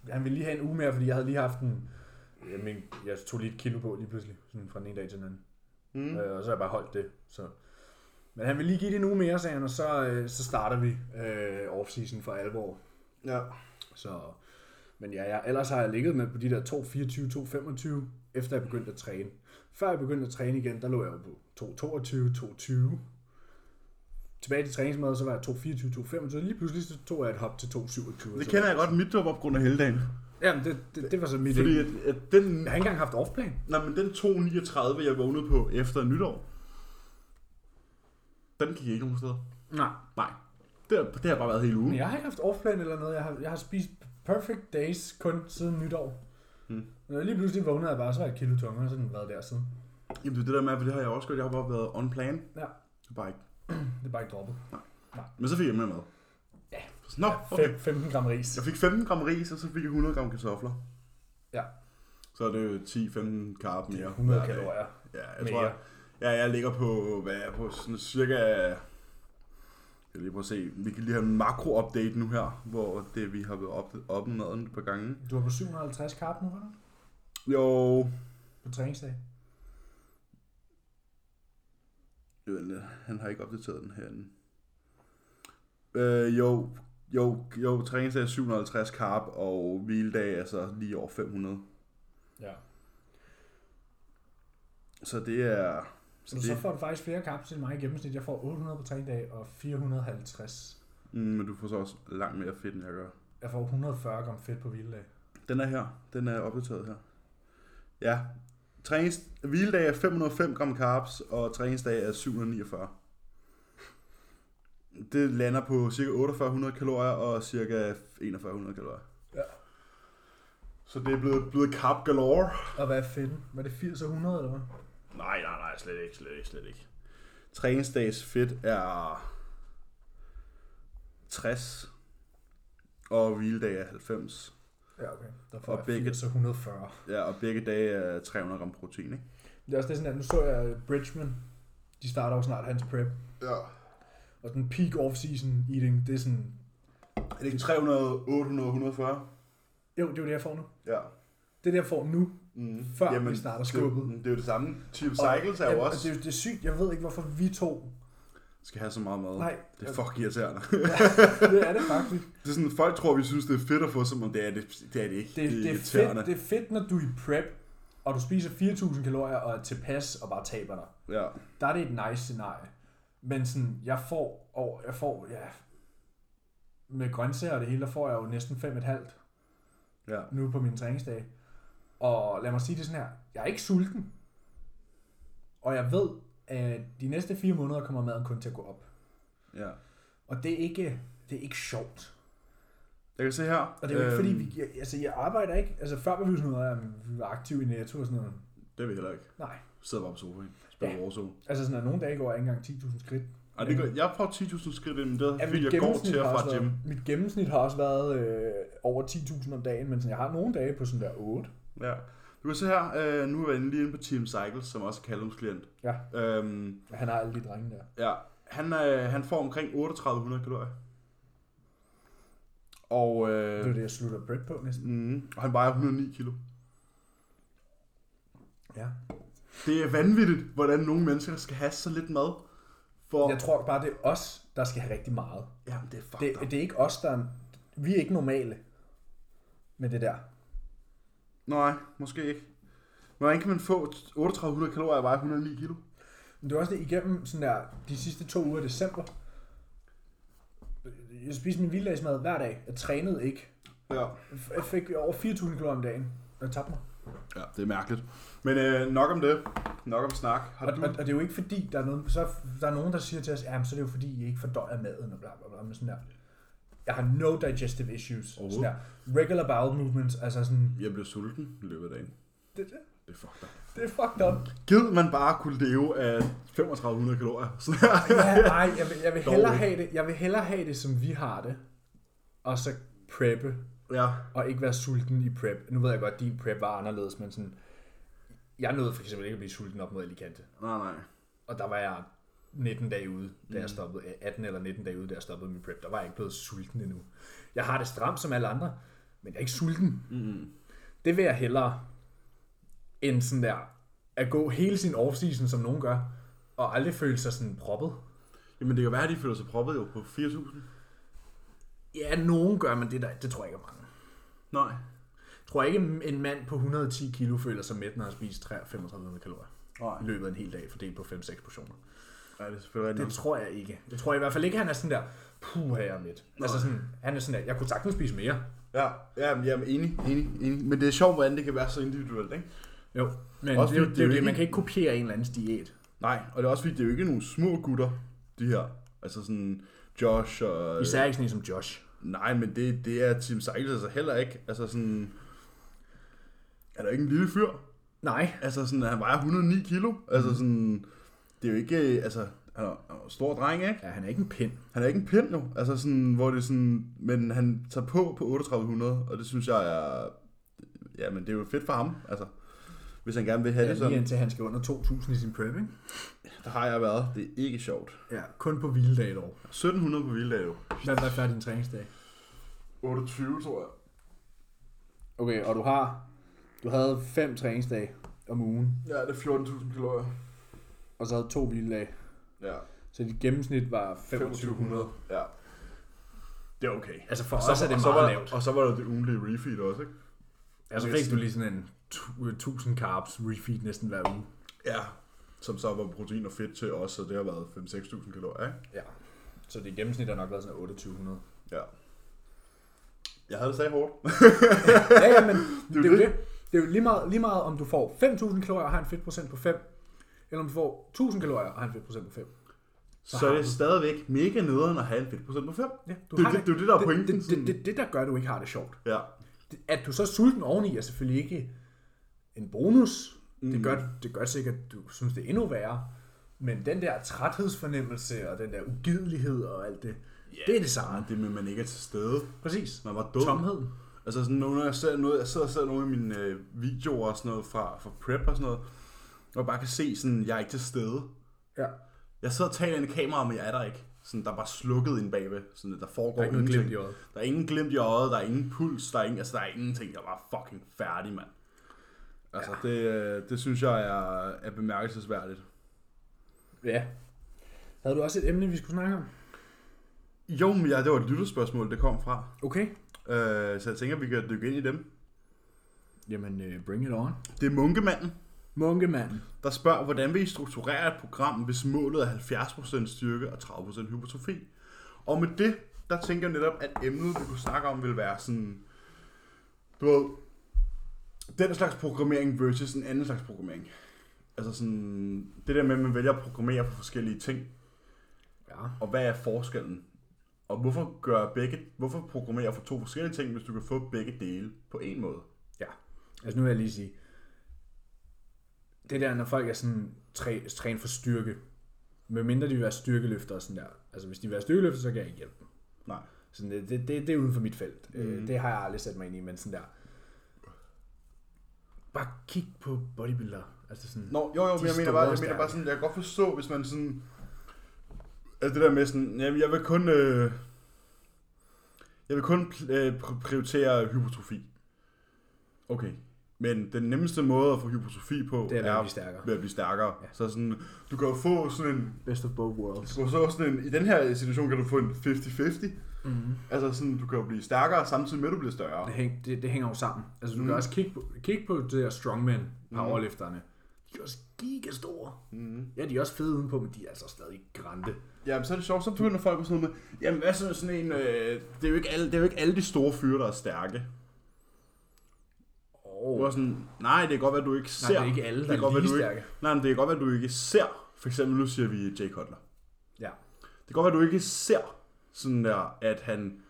Han ville lige have en uge mere, fordi jeg havde lige haft en... Jeg, men, jeg tog lige et kilo på lige pludselig, sådan fra den ene dag til den anden. Mm. Øh, og så har jeg bare holdt det. Så. Men han vil lige give det en uge mere, sagde han, og så, øh, så starter vi øh, off-season for alvor. Ja. Så, Men ja, jeg, ellers har jeg ligget med på de der 2.24, 2.25, efter jeg begyndte at træne. Før jeg begyndte at træne igen, der lå jeg jo på 2.22, 2.20. Tilbage til træningsmødet, så var jeg 2.24, 2.25. Lige pludselig så tog jeg et hop til 2.27. Det kender jeg godt, mit job op grund af heldagen. Jamen, det, det, det var så mit Fordi Fordi... at, at den, Jeg har ikke engang haft offplan. nej, men den 2.39, jeg vågnede på efter nytår, den gik ikke nogen steder. Nej. Nej. Det har, det har bare været hele ugen. Men jeg har ikke haft offplan eller noget. Jeg har, jeg har spist perfect days kun siden nytår. Hmm. Når lige pludselig vågnede jeg bare, så var jeg et kilo tungere, og så har den været der siden. Jamen det er det der med, for det har jeg også gjort. Jeg har bare været on plan. Ja. Det er bare ikke. Det er bare ikke droppet. Men så fik jeg med mad. Ja. Nå, okay. Fem- 15 gram ris. Jeg fik 15 gram ris, og så fik jeg 100 gram kartofler. Ja. Så er det jo 10-15 karb mere. 100 hver dag. kalorier. Ja, jeg mere. tror, jeg, ja, jeg ligger på, hvad er jeg på sådan cirka... Jeg lige prøve at se. Vi kan lige have en makro-update nu her, hvor det, vi har været op, op med et par gange. Du var på 750 karp nu, var? Jo, På træningsdag. Jo, han har ikke opdateret den herinde. Øh, jo, jo, jo, træningsdag er 750 karp, og hviledag er så lige over 500. Ja. Så det er... Så, Så så det, får du faktisk flere karp end mig i gennemsnit. Jeg får 800 på træningsdag og 450. mm, men du får så også langt mere fedt, end jeg gør. Jeg får 140 gram fedt på hviledag. Den er her. Den er opdateret her. Ja. Trænings, hviledag er 505 gram carbs, og træningsdag er 749. Det lander på ca. 4800 kalorier og ca. 4100 kalorier. Ja. Så det er blevet, blevet carb galore. Og hvad er fedt? Var det 80 og 100 eller hvad? Nej, nej, nej, slet ikke, slet ikke, slet ikke. Træningsdags fedt er 60, og hviledag er 90. Ja, okay. Der får Og jeg begge- 80 og 140. Ja, og begge dage er 300 gram protein, ikke? Det er også det sådan, at nu så jeg Bridgman. De starter jo snart hans prep. Ja. Og den peak off-season eating, det er sådan... Er det ikke 300, 800, 140? Jo, det er jo det, jeg får nu. Ja. Det er det, jeg får nu. Mm. Før vi starter skubbet. Det, det er jo det samme. Og- Cycles er jo ja, også, Det er, det er sygt. Jeg ved ikke, hvorfor vi to... skal have så meget mad. Nej, Det er fucking irriterende. det er det faktisk. det er sådan, folk tror, vi synes, det er fedt at få, som om det er det, det, er det ikke. Det, det, er irriterende. fedt, det er fedt, når du er i prep, og du spiser 4.000 kalorier og er tilpas og bare taber dig. Ja. Der er det et nice scenarie. Men sådan, jeg får, og jeg får, ja, med grøntsager og det hele, der får jeg jo næsten 5,5 Ja. nu på min træningsdag. Og lad mig sige det sådan her, jeg er ikke sulten. Og jeg ved, at de næste fire måneder kommer maden kun til at gå op. ja. Og det er ikke, det er ikke sjovt. Jeg kan se her. Og det er jo ikke fordi, øhm, vi, jeg, altså jeg arbejder ikke, altså før var vi sådan noget, at vi var aktive i Netto og sådan noget. Det er vi heller ikke. Nej, Sidder bare på sofaen. Spiller Ja. Warzone. altså sådan, at nogle dage går jeg ikke engang 10.000 skridt. Ej, det gør, jeg får 10.000 skridt ind, men det er, Ja, fordi jeg går til og fra gym. været- Mit gennemsnit har også været øh, over 10.000 om dagen, men sådan, jeg har nogle dage på sådan der 8. Ja. Du kan se her, øh, nu er inde lige inde på Team Cycles, som også er Callums klient. Ja. Øhm, Han har alle de drenge der. ja, han, øh, han får omkring 3800 kalorier. Og, øh, Det er det, jeg slutter bread på næsten. mm, og han vejer 109 kilo. Ja. Det er vanvittigt, hvordan nogle mennesker skal have så lidt mad. For, Jeg tror bare, det er os, der skal have rigtig meget. Jamen, det er fucked Det, up. det er ikke os, der er, Vi er ikke normale med det der. Nej, måske ikke. Hvordan kan man få 3800 kalorier og veje 109 kilo? Men det er også det, igennem sådan der, de sidste to uger i december, jeg spiste min vilddagsmad hver dag. Jeg trænede ikke. Ja. Jeg fik over 4.000 kalorier om dagen. Jeg tabte mig. Ja, det er mærkeligt. Men øh, nok om det. Nok om snak. Har Og, du... og, og, det er jo ikke fordi, der er, noget, så, der er nogen, der siger til os, ja, så er det jo fordi, I ikke fordøjer maden og bla bla bla. Men sådan der. Jeg har no digestive issues. Sådan der. Regular bowel movements, altså sådan, Jeg blev sulten i løbet af dagen. det, det, Det er fucked up. det er fucked up. Gid man bare kunne leve af 3500 kalorier. Sådan ja, nej, jeg vil, jeg, vil hellere have det, jeg vil hellere have det, som vi har det, og så preppe, ja. og ikke være sulten i prep. Nu ved jeg godt, at din prep var anderledes, men sådan, jeg nåede for eksempel ikke at blive sulten op mod Alicante. Nej, nej. Og der var jeg 19 dage ude, da jeg Mm. stoppede, 18 eller 19 dage ude, da jeg stoppede min prep. Der var jeg ikke blevet sulten endnu. Jeg har det stramt som alle andre, men jeg er ikke sulten. Mm. Det vil jeg hellere, end sådan der, at gå hele sin offseason, som nogen gør, og aldrig føle sig sådan proppet. Jamen det kan være, at de føler sig proppet jo på 4000. Ja, nogen gør, men det, der, det tror jeg ikke er mange. Nej. Jeg tror ikke, en mand på 110 kilo føler sig mæt, når han har spist 3500 kalorier Nej. i løbet af en hel dag, fordelt på 5-6 portioner. Nej, det er selvfølgelig Det rigtigt. tror jeg ikke. Jeg tror i hvert fald ikke, han er sådan der, puh, her er mæt. Altså sådan, han er sådan der, jeg kunne sagtens spise mere. Ja, ja, men jeg er enig, enig, enig. Men det er sjovt, hvordan det kan være så individuelt, ikke? Jo, men Også det, fordi det, er jo det det, man kan ikke kopiere en eller andens diæt. Nej, og det er også fordi, det er jo ikke nogle små gutter, de her. Altså sådan Josh og... Især ikke sådan en som Josh. Nej, men det, det er Team Cycles altså heller ikke. Altså sådan... Er der ikke en lille fyr? Nej, Altså sådan, han vejer 109 kilo. Altså sådan... Det er jo ikke... Altså, han er, han er en stor dreng, ikke? ja, han er ikke en pind. Han er ikke en pind jo. Altså sådan, hvor det er sådan... Men han tager på på 3800, og det synes jeg er... Ja, men det er jo fedt for ham, altså. Hvis han gerne vil have Ja, det lige sådan. indtil han skal under 2.000 i sin prep, ikke? Der har jeg været. Det er ikke sjovt. Ja, kun på hviledag dog. 1700 på hviledag jo. Hvad, hvad er din træningsdag? 28, tror jeg. Okay, og du har, du havde fem træningsdage om ugen, Ja, det er 14.000 kalorier. Og så havde to hviledage. Ja. Så dit gennemsnit var 2500. 2500. Ja. Det er okay. Altså for Og os er det så meget var, lavt. Og så var der det ugenlige refeed også, ikke? Altså fik du lige sådan en tu- 1000 carbs refeed næsten hver uge. Ja. Som så var protein og fedt til os, så det har været 5-6.000 kalorier, ikke? Ja. Så det gennemsnit har nok været sådan 2800. Ja. Jeg havde det sagt hårdt. ja, ja, men det, er det, er jo det. det. Det er jo lige meget, lige meget om du får 5.000 kalorier og har en fedtprocent på 5, eller om du får 1.000 kalorier og har en fedtprocent på 5. Så, Så er det du- stadigvæk mega nederen at have en fedtprocent på 5. Ja, du Det, har det, det, det, er der er det, pointen. det, det, det, det, der gør, at du ikke har det sjovt. Ja. At du så er sulten oveni er selvfølgelig ikke en bonus. Mm. Det, gør, det gør sikkert, at du synes, det er endnu værre. Men den der træthedsfornemmelse og den der ugidelighed og alt det, yeah. det er det samme. Det med, man ikke er til stede. Præcis. Man var død. Tomheden. Altså sådan, når jeg ser noget, jeg sidder og ser nogle af mine øh, videoer og sådan noget fra, fra prep og sådan noget, og jeg bare kan se sådan, jeg er ikke til stede. Ja. Jeg sidder og taler ind i kameraet, men jeg er der ikke. Sådan, der er bare slukket inde bagved. Sådan, at der foregår Der er ingenting. glimt i øjet. Der er ingen glimt i øjet, der er ingen puls, der er, ingen, altså, der er ingenting. Jeg var fucking færdig, mand. Altså, ja. det, øh, det synes jeg er, er bemærkelsesværdigt. Ja. Havde du også et emne, vi skulle snakke om? Jo, men ja, det var et lytterspørgsmål, det kom fra. Okay. Øh, så jeg tænker, vi kan dykke ind i dem. Jamen, uh, bring it on. Det er munkemanden, Munkemanden. der spørger, hvordan vil I strukturere et program, hvis målet er 70% styrke og 30% hypertrofi? Og med det, der tænker jeg netop, at emnet, vi kunne snakke om, vil være sådan, du ved, den slags programmering versus en anden slags programmering. Altså sådan, det der med, at man vælger at programmere for forskellige ting, Ja. og hvad er forskellen? Og hvorfor, gør begge, hvorfor programmere for to forskellige ting, hvis du kan få begge dele på en måde? Altså nu vil jeg lige sige, det der, når folk er sådan træ, trænet for styrke, medmindre de vil være styrkeløfter og sådan der. Altså hvis de vil være styrkeløfter, så kan jeg ikke hjælpe dem. Nej. Sådan, det, det, det, det er uden for mit felt. Mm. Mhm. Det har jeg aldrig sat mig ind i, men sådan der. Bare kig på bodybuilder. Altså sådan, Nå, jo, jo, men jeg mener bare, jeg mener bare sådan, jeg kan godt forstå, hvis man sådan, altså det der med sådan, jeg, jeg vil kun, øh, jeg vil kun øh, pr- prioritere hypotrofi. Okay. Men den nemmeste måde at få hypotrofi på, det er ved at blive stærkere. ved at blive stærkere. Ja. Så sådan, du kan jo få sådan en, Best of both worlds. du kan få sådan en, i den her situation kan du få en 50-50. Mm-hmm. Altså sådan, du kan jo blive stærkere, samtidig med at du bliver større. Det, hæng, det, det hænger jo sammen. Altså du mm. Kan også kigge på, kigge på det der strongman, powerlifterne. De er også gigastore. Mm. Ja, de er også fede udenpå, men de er altså stadig grænte. Jamen, så er det sjovt, så begynder folk på sådan noget med, jamen hvad så sådan en, øh, det, er jo ikke alle, det er jo ikke alle de store fyre, der er stærke. Oh. Du er sådan, nej, det kan godt være, du ikke ser. Nej, det er ikke alle, der det er godt være, lige du ikke, nej, men det kan godt være, du ikke ser. For eksempel, nu siger vi Jay Cutler. Ja. Det kan godt være, du ikke ser sådan der, at han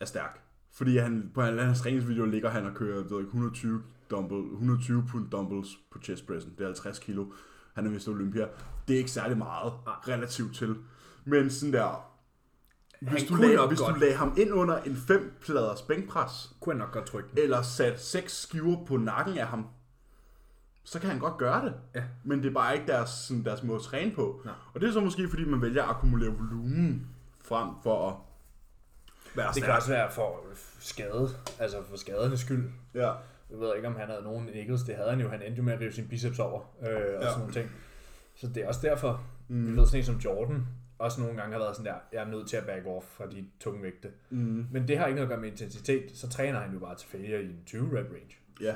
er stærk. Fordi han, på en hans træningsvideo ligger han og kører ved ikke, 120, dumbbell, 120 pund dumbbells på chest pressen. Det er 50 kilo. Han er vist olympia. Det er ikke særlig meget relativt til. Men sådan der, Han hvis, du kunne lag, nok hvis godt, du lagde ham ind under en 5 pladers bænkpres, kunne han nok godt trykke den. eller sat 6 skiver på nakken af ham, så kan han godt gøre det. Ja. Men det er bare ikke deres, sådan, deres måde at træne på. Nej. Og det er så måske, fordi man vælger at akkumulere volumen frem for at være Det kan også være for skade, altså for skadernes skyld. Ja. Jeg ved ikke, om han havde nogen nikkels. Det havde han jo. Han endte jo med at rive sin biceps over øh, og Ja. sådan nogle ting. Så det er også derfor. Mm. vi ved sådan en som Jordan, også nogle gange har været sådan der, jeg er nødt til at back off fra de tunge vægte. Mm. Men det har ikke noget at gøre med intensitet, så træner han jo bare til failure i en 20 rep range. Ja.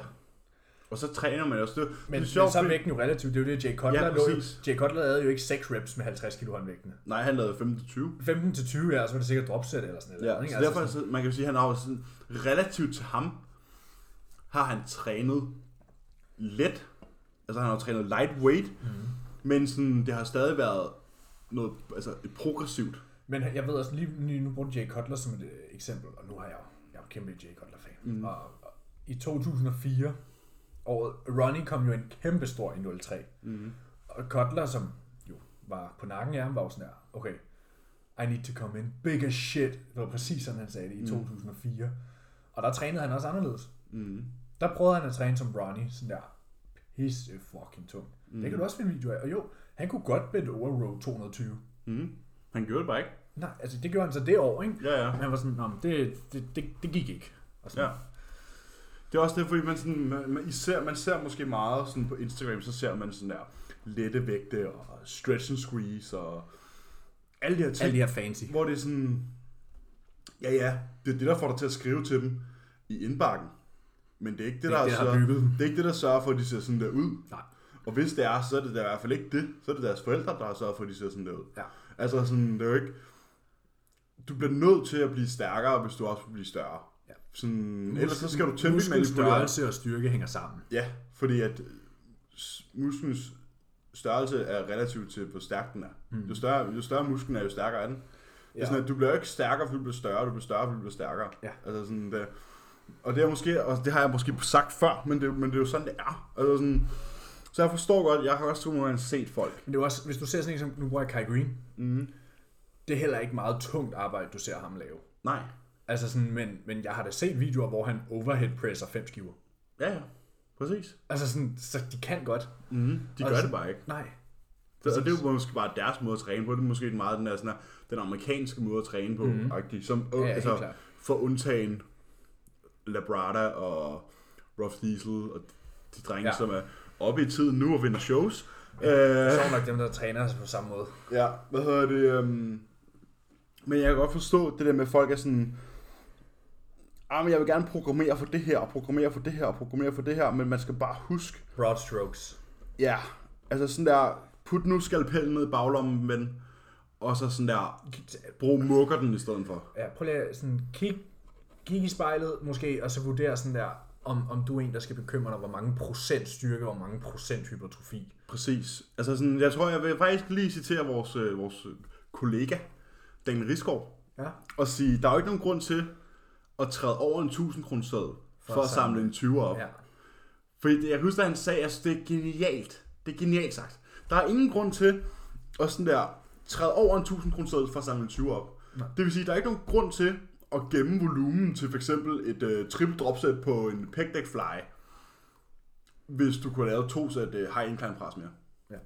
Og så træner man også. Det, Men, det er men sjovt, så er vægten jo relativt. Det er jo det, Jay Cutler Ja, lå. Jay Cutler havde jo ikke 6 reps med 50 kilo håndvægtene. Nej, han lavede 15-20. 15 til 20, ja, og så var det sikkert dropset eller sådan noget. Ja, ikke? så Altså derfor, sådan- så, man kan sige, at han har sådan, relativt til ham, har han trænet let. Altså han har trænet lightweight, Mhm. men sådan, det har stadig været noget, altså et progressivt. Men jeg ved også lige, lige nu brugte Jay Cutler som et øh, eksempel, og nu har jeg jo, jeg er jo kæmpe Jay Cutler-fan. Mm. Og, og, i 2004, året, Ronnie kom jo en kæmpe stor i 03. Mm. Og Cutler, som jo var på nakken af ham, var jo sådan der, okay, I need to come in big as shit. Det var præcis sådan, han sagde det i Mm. 2004. Og der trænede han også anderledes. Mm. Der prøvede han at træne som Ronnie, sådan der, pisse fucking tung. Mm. Mm. Det kan du også finde video af. Og jo, han kunne godt bend over row 220. Mm. Han gjorde det bare ikke. Nej, altså det gjorde han så det år, ikke? Ja, ja. Men han var sådan, "Nå, det, det, det, det gik ikke. Og sådan, Ja. Det er også det, fordi man, sådan, man, man, især, man ser måske meget sådan på Instagram, så ser man sådan der lette vægte og stretch and squeeze og alle de her ting. Alle de her fancy. Hvor det er sådan, ja ja, det er det, der får dig til at skrive til dem i indbakken. Men det er ikke det, Det der, er det, der sørger- det er ikke det, der sørger for, at de ser sådan der ud. Nej. Og hvis det er, så er det da i hvert fald ikke det. Så er det deres forældre, der har sørget for, at de ser sådan der ud. Ja. Altså sådan, det er jo ikke... Du bliver nødt til at blive stærkere, hvis du også vil blive større. Ja. Sådan, ellers så skal du temmelig manipulere. Muskelstørrelse og styrke hænger sammen. Ja, fordi at musklens størrelse er relativt til, hvor stærk den er. Mm. Jo større, jo større musklen er, jo stærkere er den. Ja. Det er sådan, at du bliver ikke stærkere, fordi du bliver større, du bliver større, fordi du bliver stærkere. Ja. Altså sådan, det, og det er måske, og det har jeg måske sagt før, men det, men det er jo sådan, det er. Altså sådan, så jeg forstår godt, jeg har også nogle gange set folk. Men det er også, hvis du ser sådan en som, nu bruger jeg Kai Green, Mm. det er heller ikke meget tungt arbejde, du ser ham lave. Nej. Altså sådan, men, men jeg har da set videoer, hvor han overhead presser 5 skiver. Ja, ja. Præcis. Altså sådan, så de kan godt. Mm. De gør så- det bare ikke. Nej. Det, og det er jo måske bare deres måde at træne på. Det er måske meget den, der, sådan her, den amerikanske måde at træne på. Mm. Som, Ja, altså, for undtagen Labrada og Rough Diesel og de drenge, Ja. ja. som er oppe i tiden nu og vinder shows. Så Øh, er nok dem, der træner på samme måde. ja, hvad hedder det? Um, men jeg kan godt forstå det der med, at folk er sådan, ah, men jeg vil gerne programmere for det her, og programmere for det her, og programmere for det her, men man skal bare huske, Broad strokes. ja, altså sådan der, put nu skalpellen ned i baglommen, men, og så sådan der, brug mukker den i stedet for. Ja, prøv lige at sådan kig, kig i spejlet måske, og så vurdere sådan der, om, om du er en, der skal bekymre dig, hvor mange procent styrke, og hvor mange procent hypertrofi. Præcis. Altså sådan, jeg tror, jeg vil faktisk lige citere vores, øh, vores kollega, Daniel Riskov, Ja. og sige, der er jo ikke nogen grund til at træde over en 1000 kroner for, for at samle en 20 op. Ja. Fordi det- jeg kan huske, at han sagde, at det er genialt. Det er genialt sagt. Der er ingen grund til at sådan der, træde over en 1000 kroner for at samle en 20 op. Nej. Det vil sige, der er ikke nogen grund til at gemme volumen til for eksempel et uh, triple dropset på en pec deck fly, hvis du kunne lave to sæt uh, high incline press mere. Ja.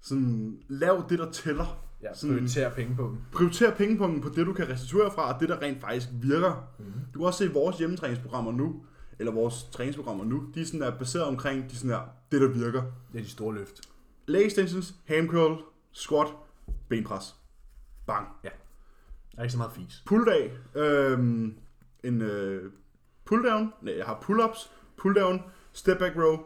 Sådan, lav det, der tæller. Ja, Sådan- prioritere penge på dem. Prioriter pengepunkten på det, du kan restituere fra, og det, der rent faktisk virker. Mhm. Du kan også se vores hjemmetræningsprogrammer nu, eller vores træningsprogrammer nu, de er sådan der baseret omkring de sådan der, det, der virker. Det er de store løft. Leg extensions, ham curl, squat, benpres. Bang. Der er ikke så meget fis. Pull-dag, øhm, en øh, pull-down, nej, jeg har pull-ups, pull-down, step back row,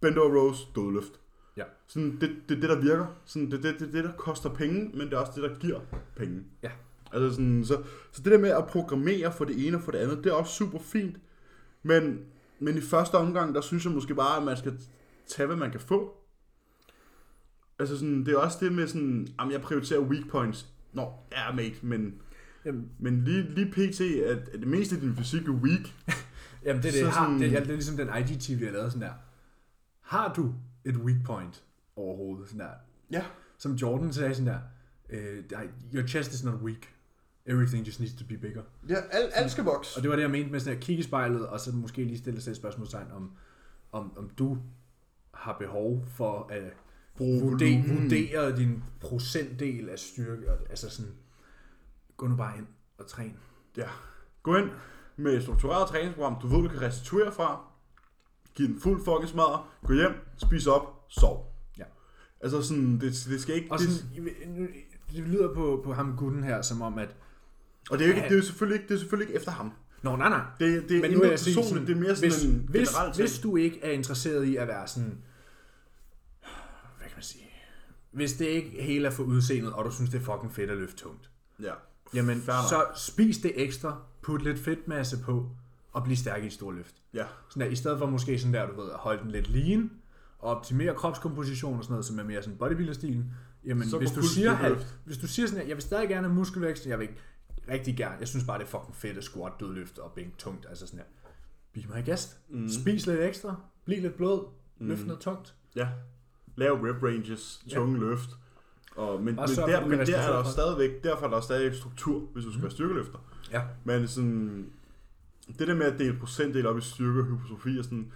bend over rows, dødløft. Ja. Sådan, det, det er det, der virker. Sådan, det er det, det, det, der koster penge, men det er også det, der giver penge. Ja. Altså sådan, så, så det der med at programmere for det ene og for det andet, det er også super fint. Men, men i første omgang, der synes jeg måske bare, at man skal tage, hvad man kan få. Altså sådan, det er også det med sådan, jamen jeg prioriterer weak points. Nå, ja mate, men, Jamen, men lige, lige pt, at, at det meste af din fysik er weak. jamen det, er det, Så har, sådan- det, er, det er ligesom den IGTV, jeg lavede sådan der. Har du et weak point overhovedet? Sådan der. Ja. Som Jordan sagde sådan der. Nej, your chest is not weak. Everything just needs to be bigger. Ja, alt, alt skal vokse. Og det var det, jeg mente med sådan at kigge i spejlet, og så måske lige stille sig et spørgsmålstegn om, om, om du har behov for at Bruge vurdere, din procentdel af styrke. Altså sådan, gå nu bare ind og træn. Gå ind med et struktureret træningsprogram, du ved, du kan restituere fra. Giv den fuld fucking smadre. Gå hjem, spis op, sov. Ja. Altså sådan, det, det skal ikke... Og det, sådan, det lyder på, på ham gutten her, som om, at... Og det er, jo ikke, det er jo selvfølgelig ikke, det er selvfølgelig ikke efter ham. Nå, nej, nej. Det, det er Men nu jeg sige personligt, sådan, det er mere sådan hvis, en hvis, generel ting. hvis du ikke er interesseret i at være sådan... Hvad kan man sige? Hvis det ikke helt er for udseendet, og du synes, det er fucking fedt at løfte tungt, Ja. jamen så spis det ekstra, put lidt fedtmasse på, og bliv stærk i et stort løft. Ja. Sådan der, I stedet for måske sådan der, du ved, at holde den lidt lean, og optimere kropskomposition og sådan noget, som er mere sådan bodybuilder-stilen, jamen Så hvis du, siger, halv, hvis du siger sådan her, jeg vil stadig gerne have muskelvækst, jeg vil ikke rigtig gerne, jeg synes bare, det er fucking fedt at squat, dødløft og bænk tungt, altså sådan her. Be my guest. Mm. Spis lidt ekstra, bliv lidt blød, løft Mm. noget tungt. Ja. Lav rep ranges, tunge ja. løft. Og, men, Bare men, der, men der er der stadigvæk, derfor er der stadig struktur, hvis du skal være styrkeløfter. Ja. Men sådan, det der med at dele procentdel op i styrke og hypotrofi og sådan,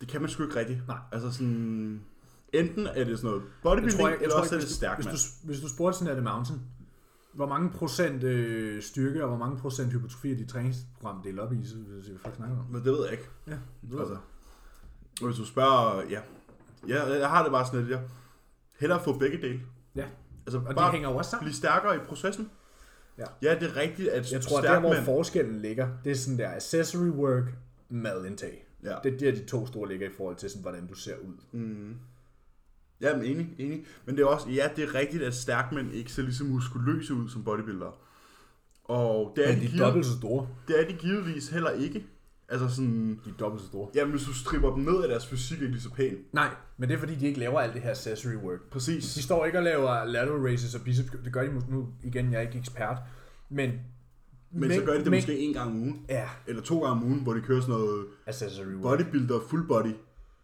det kan man sgu ikke rigtigt. Nej. Altså sådan, enten er det sådan noget Jeg bodybuilding, tror, jeg, jeg eller tror også er det hvis, stærk hvis, du, hvis du spurgte sådan her The Mountain, hvor mange procent øh, styrke og hvor mange procent hypotrofi er dit træningsprogram delt op i, så vil jeg sige, hvad snakker om? Men det ved jeg ikke. Ja, det ved Altså, jeg. hvis du spørger, ja. Ja, jeg har det bare sådan lidt, ja. Hellere få begge dele. Ja. Altså Og det bare hænger jo også sammen. blive stærkere i processen. Ja. ja, det er rigtigt, at Jeg tror, at der hvor mand- forskellen ligger, det er sådan der accessory work, madindtag. Ja. Det er der, de to store ligger i forhold til, sådan, hvordan du ser ud. Mm. Ja, men enig, enig. Men det er også, ja, det er rigtigt, at stærkmænd ikke ser lige så muskuløse ud som bodybuildere. Og det er, Men de, de givet, dobbelt så store. det er de givetvis heller ikke. Altså sådan, De er dobbelt så store. jamen hvis du stripper dem ned, er deres fysik ikke lige så pæn. Nej, men det er fordi, de ikke laver alt det her accessory work. Præcis. De står ikke og laver lateral raises og biceps. Det gør de måske nu. Igen, jeg er ikke ekspert. Men, Men, så gør de det måske en gang om ugen. Ja, Eller to gange om ugen, hvor de kører sådan noget accessory work. bodybuilder full body.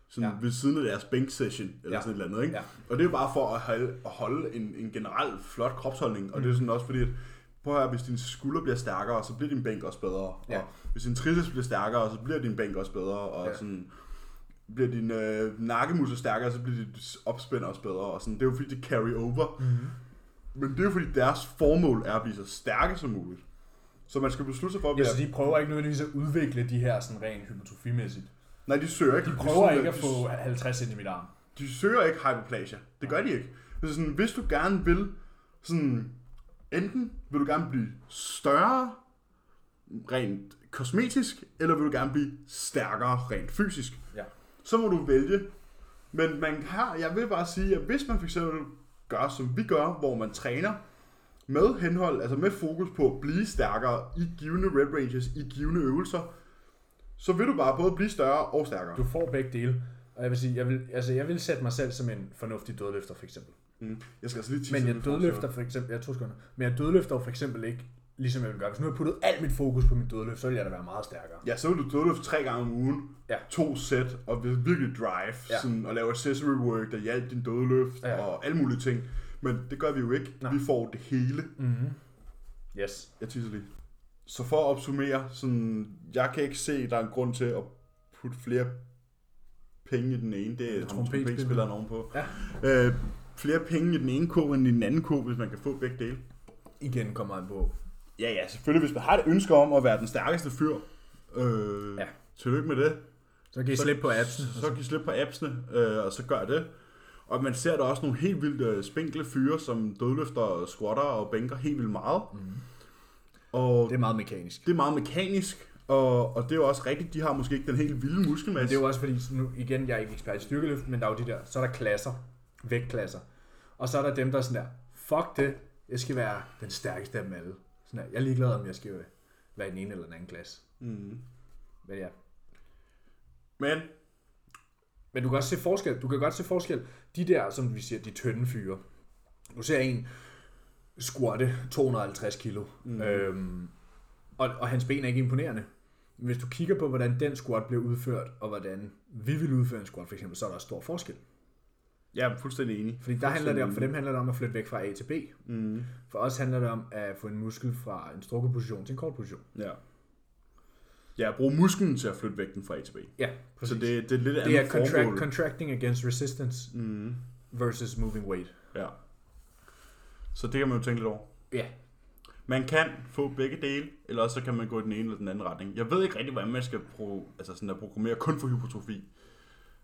Sådan Ja. ved siden af deres bænk session, eller Ja. sådan et eller andet, ikke? Ja. Og det er jo bare for at holde, at holde en, en generel flot kropsholdning. Og det er sådan også fordi, at prøv at høre, hvis din skulder bliver stærkere, så bliver din bænk også bedre. Ja. Og hvis din triceps bliver stærkere, så bliver din bænk også bedre. Og Ja. ja. sådan, bliver din øh, nakkemuskel stærkere, så bliver dit opspænd også bedre. Og sådan, det er jo fordi, det carry over. Mm-hmm. Men det er jo fordi, deres formål er at blive så stærke som muligt. Så man skal beslutte sig for at Ja, blive... så de prøver ikke nødvendigvis at udvikle de her sådan rent hypotrofimæssigt. Nej, de søger ikke. De prøver søger- ikke at de- få 50 cm arm. de søger ikke hyperplasia. Det gør de ikke. Altså sådan, hvis du gerne vil, sådan, enten vil du gerne blive større, rent kosmetisk, eller vil du gerne blive stærkere, rent fysisk. Ja. Så må du vælge. Men man har, jeg vil bare sige, at hvis man fx gør, som vi gør, hvor man træner med henhold, altså med fokus på at blive stærkere i givende rep ranges, i givende øvelser, så vil du bare både blive større og stærkere. Du får begge dele. Og jeg vil sige, jeg vil, altså jeg vil sætte mig selv som en fornuftig dødløfter for eksempel. Mm. Jeg skal altså lige Men jeg dødløfter for eksempel, jeg to sekunder, men jeg dødløfter for eksempel ikke, ligesom jeg vil gøre. Hvis nu har jeg puttet alt mit fokus på min dødløft, så vil jeg da være meget stærkere. Ja, så vil du dødløfte tre gange om ugen, Ja. to sæt, og vil virkelig drive, Ja. sådan, og lave accessory work, der hjælper din dødløft, ja. og alle mulige ting. Men det gør vi jo ikke. Nej. Vi får det hele. Mm-hmm. Yes. Jeg tisser lige. Så for at opsummere, sådan, jeg kan ikke se, at der er en grund til at putte flere penge i den ene. Det er Trompetspiller. trompetspilleren ovenpå. Ja. Øh, flere penge i den ene ko end i den anden ko, hvis man kan få begge dele. Igen kommer han på. Ja, ja, selvfølgelig. Hvis man har et ønske om at være den stærkeste fyr, øh, Ja. tillykke med det. Så kan Så- slippe på appsen. Så, så kan I slippe på appsene, øh, og så gør det. Og man ser der også nogle helt vildt øh, spinkle fyre, som dødløfter, squatter og bænker helt vildt meget. Mm. Og Det er meget mekanisk. det er meget mekanisk, og, og det er jo også rigtigt, de har måske ikke den helt vilde muskelmasse. det er jo også fordi, nu, igen, jeg er ikke ekspert i styrkeløft, men der er jo de der, så er der klasser, vægtklasser. Og så er der dem, der er sådan der, fuck det, jeg skal være den stærkeste af dem alle. Sådan der, jeg er ligeglad, om jeg skal være i den ene eller den anden klasse. Mm. Men ja. Men, Men du kan også se forskel. Du kan godt se forskel. De der, som vi siger, de tynde fyre. Du ser en squatte 250 kilo. Mm. Øhm, og, og hans ben er ikke imponerende. Hvis du kigger på, hvordan den squat bliver udført, og hvordan vi vil udføre en squat for eksempel, så er der stor forskel. jeg er fuldstændig enig. Fordi der handler det om, for dem handler det om at flytte væk fra A til B. Mm. For os handler det om at få en muskel fra en strukket position til en kort position. Ja. Ja, brug musklen til at flytte vægten fra A til B. Ja, Så præcis. det, det er lidt det andet er contract, formål. contracting against resistance Mm. versus moving weight. Ja. Så det kan man jo tænke lidt over. Ja. Man kan få begge dele, eller også så kan man gå i den ene eller den anden retning. Jeg ved ikke rigtig, hvordan man skal pro, altså sådan at programmere kun for hypotrofi.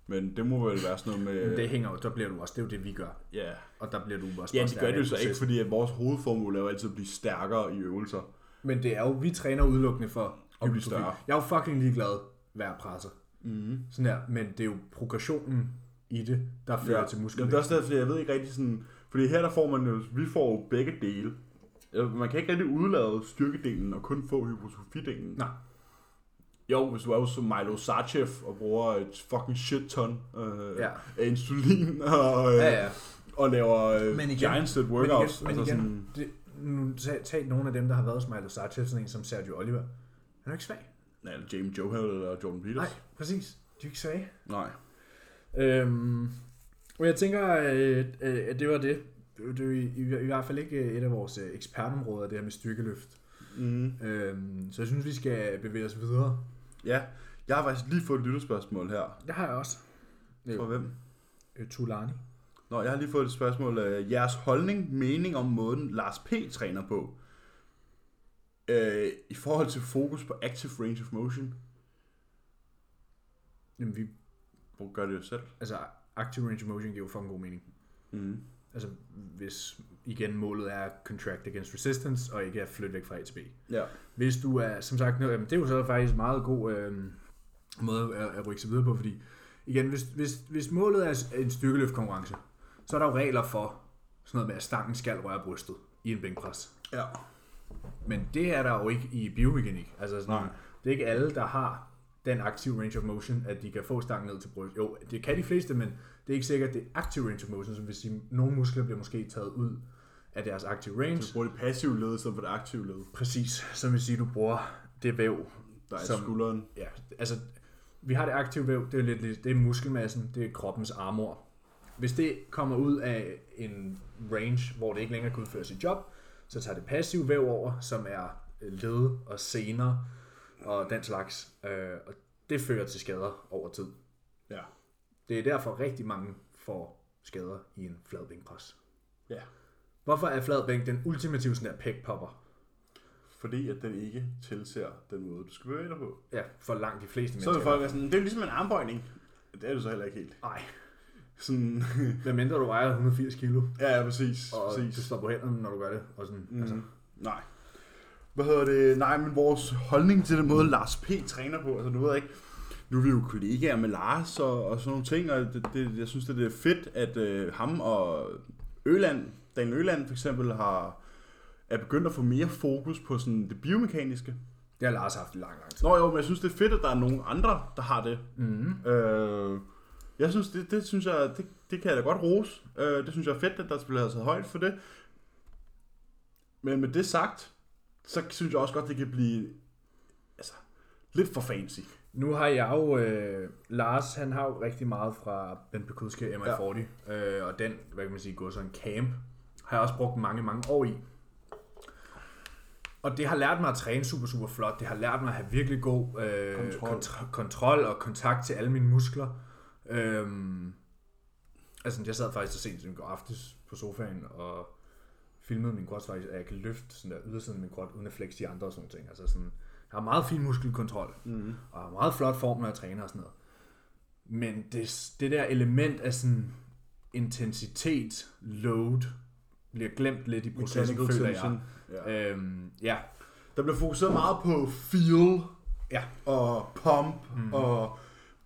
Men det må vel være sådan noget med... Men det hænger jo, der bliver du også, det er jo det, vi gør. Ja, Og der bliver du også ja det gør det jo så ikke, fordi at vores hovedformål er jo altid at blive stærkere i øvelser. Men det er jo, vi træner udelukkende for Og blive større. Jeg er jo fucking ligeglad, hver presser. Mm-hmm. Sådan her, men det er jo progressionen i det, der fører ja. til Jamen, muskelvækst. det er også derfor, jeg ved ikke rigtig sådan... Fordi her der får man jo, vi får jo begge dele. Ja, Man kan ikke rigtig udlade styrkedelen og kun få hypotrofidelen. Nej. Jo, hvis du er jo som Milo Sarchev og bruger et fucking shit ton øh, Ja. af insulin og, øh, Ja, ja. og laver øh, Men igen- giant set Men workouts. igen, men altså igen det, nu tag, tag nogle af dem, der har været hos Milo Sarchev, sådan en som Sergio Oliver. Han er ikke svag. sådan, eller James Johal eller Jordan Peters. Nej, præcis. De er ikke svage. Nej. Øhm, og jeg tænker, øh, øh, at det var det. Det er jo i, i, i hvert fald ikke et af vores øh, ekspertområder, det her med styrkeløft. Mm. Øhm, så jeg synes, vi skal bevæge os videre. Ja, jeg har faktisk lige fået et lytterspørgsmål her. Det har jeg også. Fra hvem? Øh, Tulani. Nå, jeg har lige fået et spørgsmål jeres holdning, mening om måden Lars P. træner på. Øh, I forhold til fokus på active range of motion. Jamen, vi, Hvor gør det jo selv? altså, active range of motion giver jo fucking god mening. Mm. Altså, hvis igen målet er contract against resistance, og ikke at flytte væk fra A til B. Ja. Hvis du er, som sagt, jamen, det er jo så faktisk en meget god øh, måde at, at rykke sig videre på, fordi igen, hvis, hvis, hvis målet er en styrkeløftkonkurrence, så er der jo regler for sådan noget med, at stangen skal røre brystet i en bænkpres. Ja. Men det er der jo ikke i biomekanik. Altså sådan, Nej. det er ikke alle, der har den aktive range of motion, at de kan få stangen ned til brystet. Jo, det kan de fleste, men det er ikke sikkert, at det er aktive range of motion, som vil sige, at nogle muskler bliver måske taget ud af deres aktive range. Så bruger det passive led stedet for det aktive led. Præcis, som vil sige, at du bruger det væv, Der er Som- skulderen. ja, altså, vi har det aktive væv, det er, lidt, lidt- det er muskelmassen, det er kroppens armor. Hvis det kommer ud af en range, hvor det ikke længere kan udføre sit job, så tager det passive væv over, som er øh, led og sener og den slags. Øh, og det fører til skader over tid. Ja. Det er derfor rigtig mange får skader i en flad bænkpres. Ja. Hvorfor er flad bænk den ultimative sådan der pækpopper? Fordi at den ikke tilser den måde, du skal bevæge dig på. Ja, for langt de fleste Så vil folk være sådan, det er ligesom en armbøjning. Det er det så heller ikke helt. Nej, Sådan, Hvad mindre du vejer 180 kilo, ja, ja, præcis. og præcis. du står på hænderne, når du gør det. Og sådan, mm. Mm. altså, Nej. Hvad hedder det? Nej, men vores holdning til den måde, Lars P. træner på, altså nu ved jeg ikke, nu er vi jo kollegaer med Lars og, og sådan nogle ting, og det, det, jeg synes, det, er fedt, at øh, ham og Øland, Daniel Øland for eksempel, har, er begyndt at få mere fokus på sådan det biomekaniske. det har Lars haft i lang, lang tid. Nå jo, men jeg synes, det er fedt, at der er nogle andre, der har det. Mm. Øh, jeg synes, det, det synes jeg, det, det kan jeg da godt rose. Øh, det synes jeg er fedt, at der bliver taget højt for det. Men med det sagt, så synes jeg også godt, det kan blive altså, lidt for fancy. Nu har jeg jo, øh, Lars, han har jo rigtig meget fra Ben Pekuske MI40, ja. øh, og den, hvad kan man sige, går så en camp, har jeg også brugt mange, mange år i. Og det har lært mig at træne super, super flot. Det har lært mig at have virkelig god øh, Kontrol. kontrol. kontrol og kontakt til alle mine muskler. Øhm, altså, jeg sad faktisk så sent som i går aftes på sofaen og filmede min quads faktisk, at jeg kan løfte sådan der ydersiden af min quad, uden at flexe de andre og sådan ting. Altså sådan, har meget fin muskelkontrol Mm. og har meget flot form, når jeg træner og sådan noget. Men det, det der element af sådan intensitet, load, bliver glemt lidt i processen, føler jeg. Ja. Øhm, ja, Der bliver fokuseret meget på feel Ja. og pump, mm. og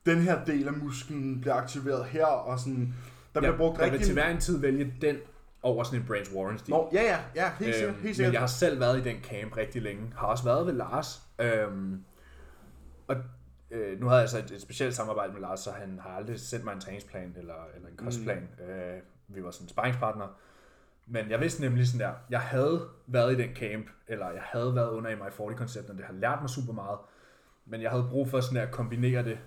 den her del af musklen bliver aktiveret her, og sådan, der bliver jeg, brugt jeg vil rigtig... til hver en tid vælge den over sådan en Branch Warren stil. Nå, ja, ja, ja, helt sikkert, Øhm, helt men sikkert. jeg har selv været i den camp rigtig længe. Har også været ved Lars. Øhm, og øh, nu havde jeg så et, et specielt samarbejde med Lars, så han har aldrig sendt mig en træningsplan eller, eller en kostplan. Mm. Øh, vi var sådan sparringspartner. Men jeg vidste nemlig sådan der, jeg havde været i den camp, eller jeg havde været under MI40-konceptet, og det har lært mig super meget. Men jeg havde brug for sådan der at kombinere det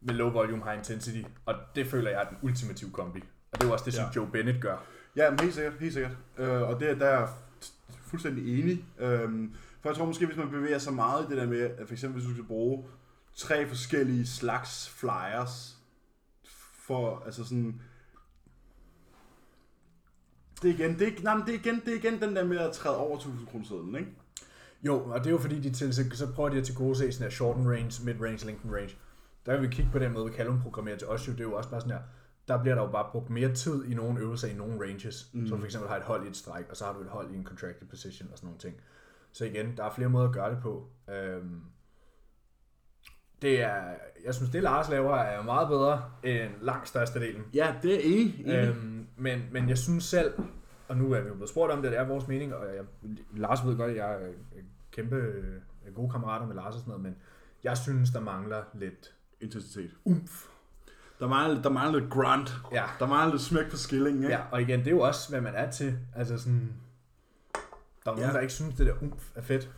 med low volume, high intensity, og det føler jeg er den ultimative kombi. Og det er jo også det, som Ja. Joe Bennett gør. Ja, men helt sikkert, helt sikkert. Øh, og det, der er der fuldstændig enig. Øhm, for jeg tror måske, hvis man bevæger sig meget i det der med, at for eksempel hvis du skal bruge tre forskellige slags flyers, for altså sådan... Det er igen, det er, nej, men det er igen, det er igen den der med at træde over 1000 kroner sedlen, ikke? Jo, og det er jo fordi, de til, så, så prøver de at tilgodese sådan her short range, mid range, lengthen range. der kan vi kigge på den måde, vi kalder programmerer til os jo, det er jo også bare sådan her, der bliver der jo bare brugt mere tid i nogle øvelser i nogle ranges. Mm. Så for eksempel har et hold i et strike, og så har du et hold i en contracted position og sådan nogle ting. Så igen, der er flere måder at gøre det på. Øhm, det er, jeg synes, det Lars laver er meget bedre end langt størstedelen. Ja, det er enig. Øhm, men, men jeg synes selv, og nu er vi jo blevet spurgt om det, det er vores mening, og jeg, Lars ved godt, at jeg er kæmpe øh, gode kammerater med Lars og sådan noget, men jeg synes, der mangler lidt Intensitet. umf. Der mangler, der mangler lidt grunt. Ja. Der mangler lidt smæk på skillingen, ikke? ja, og igen, det er jo også, hvad man er til. Altså sådan, der er nogen, Ja. der ikke synes, det der umf er fedt.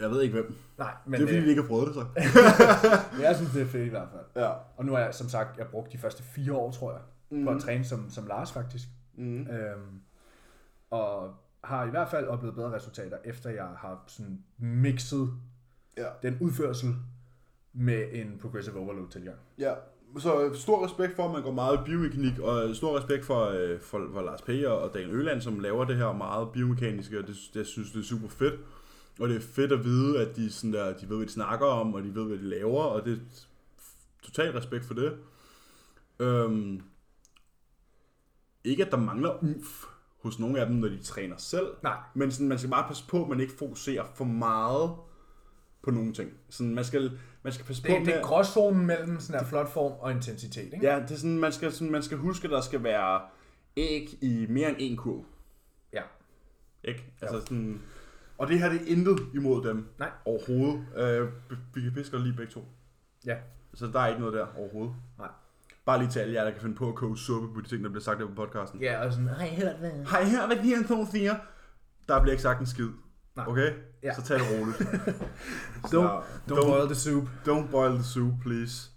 Jeg ved ikke hvem. Nej, Men det er fordi, øh, de ikke har prøvet det, så. jeg synes, det er fedt i hvert fald. Ja. Og nu har jeg, som sagt, jeg brugt de første fire år, tror jeg, mm. på at træne som, som Lars faktisk. Mm. Øhm, og har i hvert fald oplevet bedre resultater, efter jeg har sådan mixet Ja. den udførsel med en progressive overload tilgang. Ja, så stor respekt for, at man går meget biomekanik, og stor respekt for, øh, for, for Lars P. og Daniel Øland, som laver det her meget biomekaniske, og det, jeg synes, det er super fedt. Og det er fedt at vide, at de, sådan der, de ved, hvad de snakker om, og de ved, hvad de laver, og det er total respekt for det. Øhm, ikke, at der mangler umf hos nogle af dem, når de træner selv, Nej, men sådan, man skal bare passe på, at man ikke fokuserer for meget på nogle ting. Sådan, man, skal, man skal passe på det, med... det er gråzonen mellem sådan her flot form og intensitet, ikke? Ja, det er sådan, man skal, sådan, man skal huske, at der skal være æg i mere end en kurv. ja. Ikke? Altså sådan, og det her det er intet imod dem Nej. overhovedet. Øh, vi kan piske lige begge to. Ja. Så der er ikke noget der overhovedet. Nej. Bare lige til alle jer, der kan finde på at koge suppe på de ting, der bliver sagt her på podcasten. Ja, og sådan, har I hørt hvad? Har I hørt, hvad de her to siger? Der bliver ikke sagt en skid. Nej. Okay? Ja. Så tag det roligt. Don't, Så, don't boil the soup. don't boil the soup, please.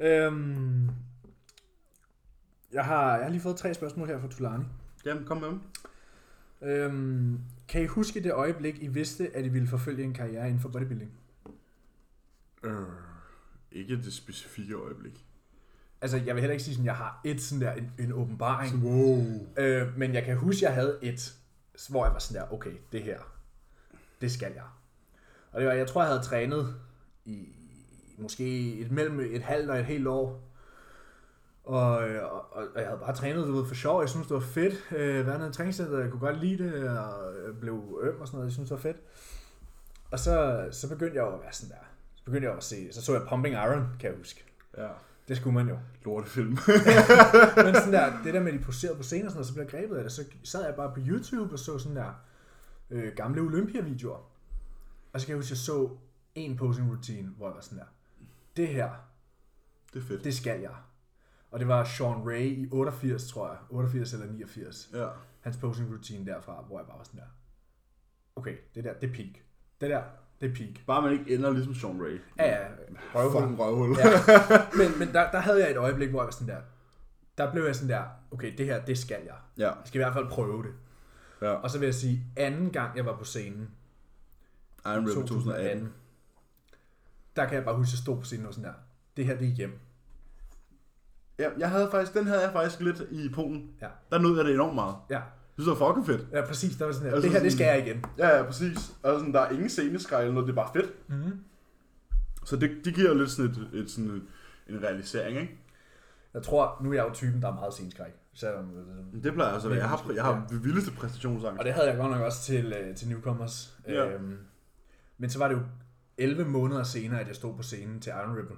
Øhm, jeg, har, jeg har lige fået tre spørgsmål her fra Tulani. Jamen, kom med dem. Øhm, kan I huske det øjeblik, I vidste, at I ville forfølge en karriere inden for bodybuilding? Øh, ikke det specifikke øjeblik. Altså, jeg vil heller ikke sige, sådan, jeg har et sådan der, en, en åbenbaring. Wow. Øh, men jeg kan huske, jeg havde et, hvor jeg var sådan der, okay, det her, det skal jeg. Og det var, jeg tror, jeg havde trænet i måske et, mellem et halvt og et helt år. Og, og, og jeg havde bare trænet du for sjov. Jeg synes, det var fedt. Øh, været nede i træningscenter, jeg kunne godt lide det, og blev øm og sådan noget. Jeg synes, det var fedt. Og så, så begyndte jeg jo at være sådan der. Så begyndte jeg at se, så så jeg Pumping Iron, kan jeg huske. Ja. Det skulle man jo. Lortefilm. Men sådan der, det der med, at de poserede på scenen og sådan noget, så blev jeg grebet af det. Så sad jeg bare på YouTube og så sådan der øh, gamle Olympia-videoer. Og så kan jeg huske, at jeg så en posing routine, hvor jeg var sådan der, det her, det er fedt. det skal jeg. Og det var Sean Ray i 88, tror jeg. 88 eller 89. Ja. Hans posing routine derfra, hvor jeg bare var sådan der, okay, det der, det er peak. Det der, det er peak. Bare man ikke ender ligesom Sean Ray. Ja, ja, røvhul. Fucking røvhul. Ja. Men, men der, der havde jeg et øjeblik, hvor jeg var sådan der, der blev jeg sådan der, okay, det her, det skal jeg. Ja. Jeg skal i hvert fald prøve det. ja. Og så vil jeg sige, anden gang jeg var på scenen, Iron River 2018. der kan jeg bare huske, at jeg stod på scenen og sådan der, det her, det er hjem. Ja, jeg havde faktisk, den havde jeg faktisk lidt i Polen. Ja. Der nød jeg det enormt meget. Ja, synes, det var fucking fedt. ja præcis, der var sådan her, Altså det her, det skal jeg igen. Ja, ja, præcis. Og sådan, der er ingen sceneskrej eller noget, det er bare fedt. Mm-hmm. Så det, det giver jo lidt sådan, et, et, sådan en, en realisering, ikke? Jeg tror, nu er jeg jo typen, der er meget sceneskræk. Selvom, øh, Det plejer altså at være. Jeg har, jeg har det vildeste præstationsangst. og det havde jeg godt nok også til, øh, til Newcomers. Ja. Øhm, men så var det jo 11 måneder senere, at jeg stod på scenen til Iron Ripple.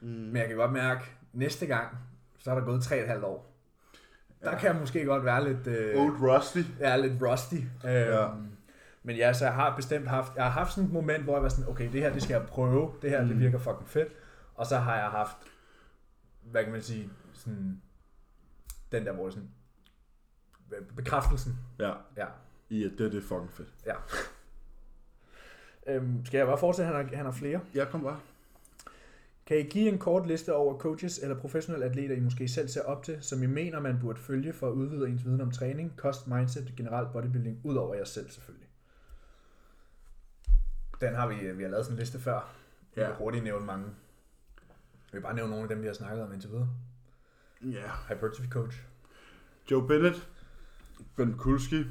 Mm. Men jeg kan godt mærke, næste gang, så er der gået 3,5 år. Der Ja. kan jeg måske godt være lidt... Øh, Old Rusty. Jeg er lidt rusty. Øhm, Ja. Men ja, så jeg har bestemt haft, jeg har haft sådan et moment, hvor jeg var sådan, okay, det her, det skal jeg prøve, det her, mm. det virker fucking fedt. Og så har jeg haft, hvad kan man sige, sådan, den der, hvor sådan, bekræftelsen. Ja, Ja. i at det, det er fucking fedt. ja. Øhm, skal jeg bare fortsætte, han har, han har flere? Ja, kom bare. Kan I give en kort liste over coaches eller professionelle atleter, I måske selv ser op til, som I mener, man burde følge for at udvide ens viden om træning, kost, mindset, generelt bodybuilding, ud over jer selv selvfølgelig? Den har vi, vi har lavet sådan en liste før. Jeg Ja. kan hurtigt nævne mange. Jeg vil bare nævne nogle af dem, vi har snakket om indtil videre. Ja. Hypertrophy coach. Joe Bennett. Ben Kulski.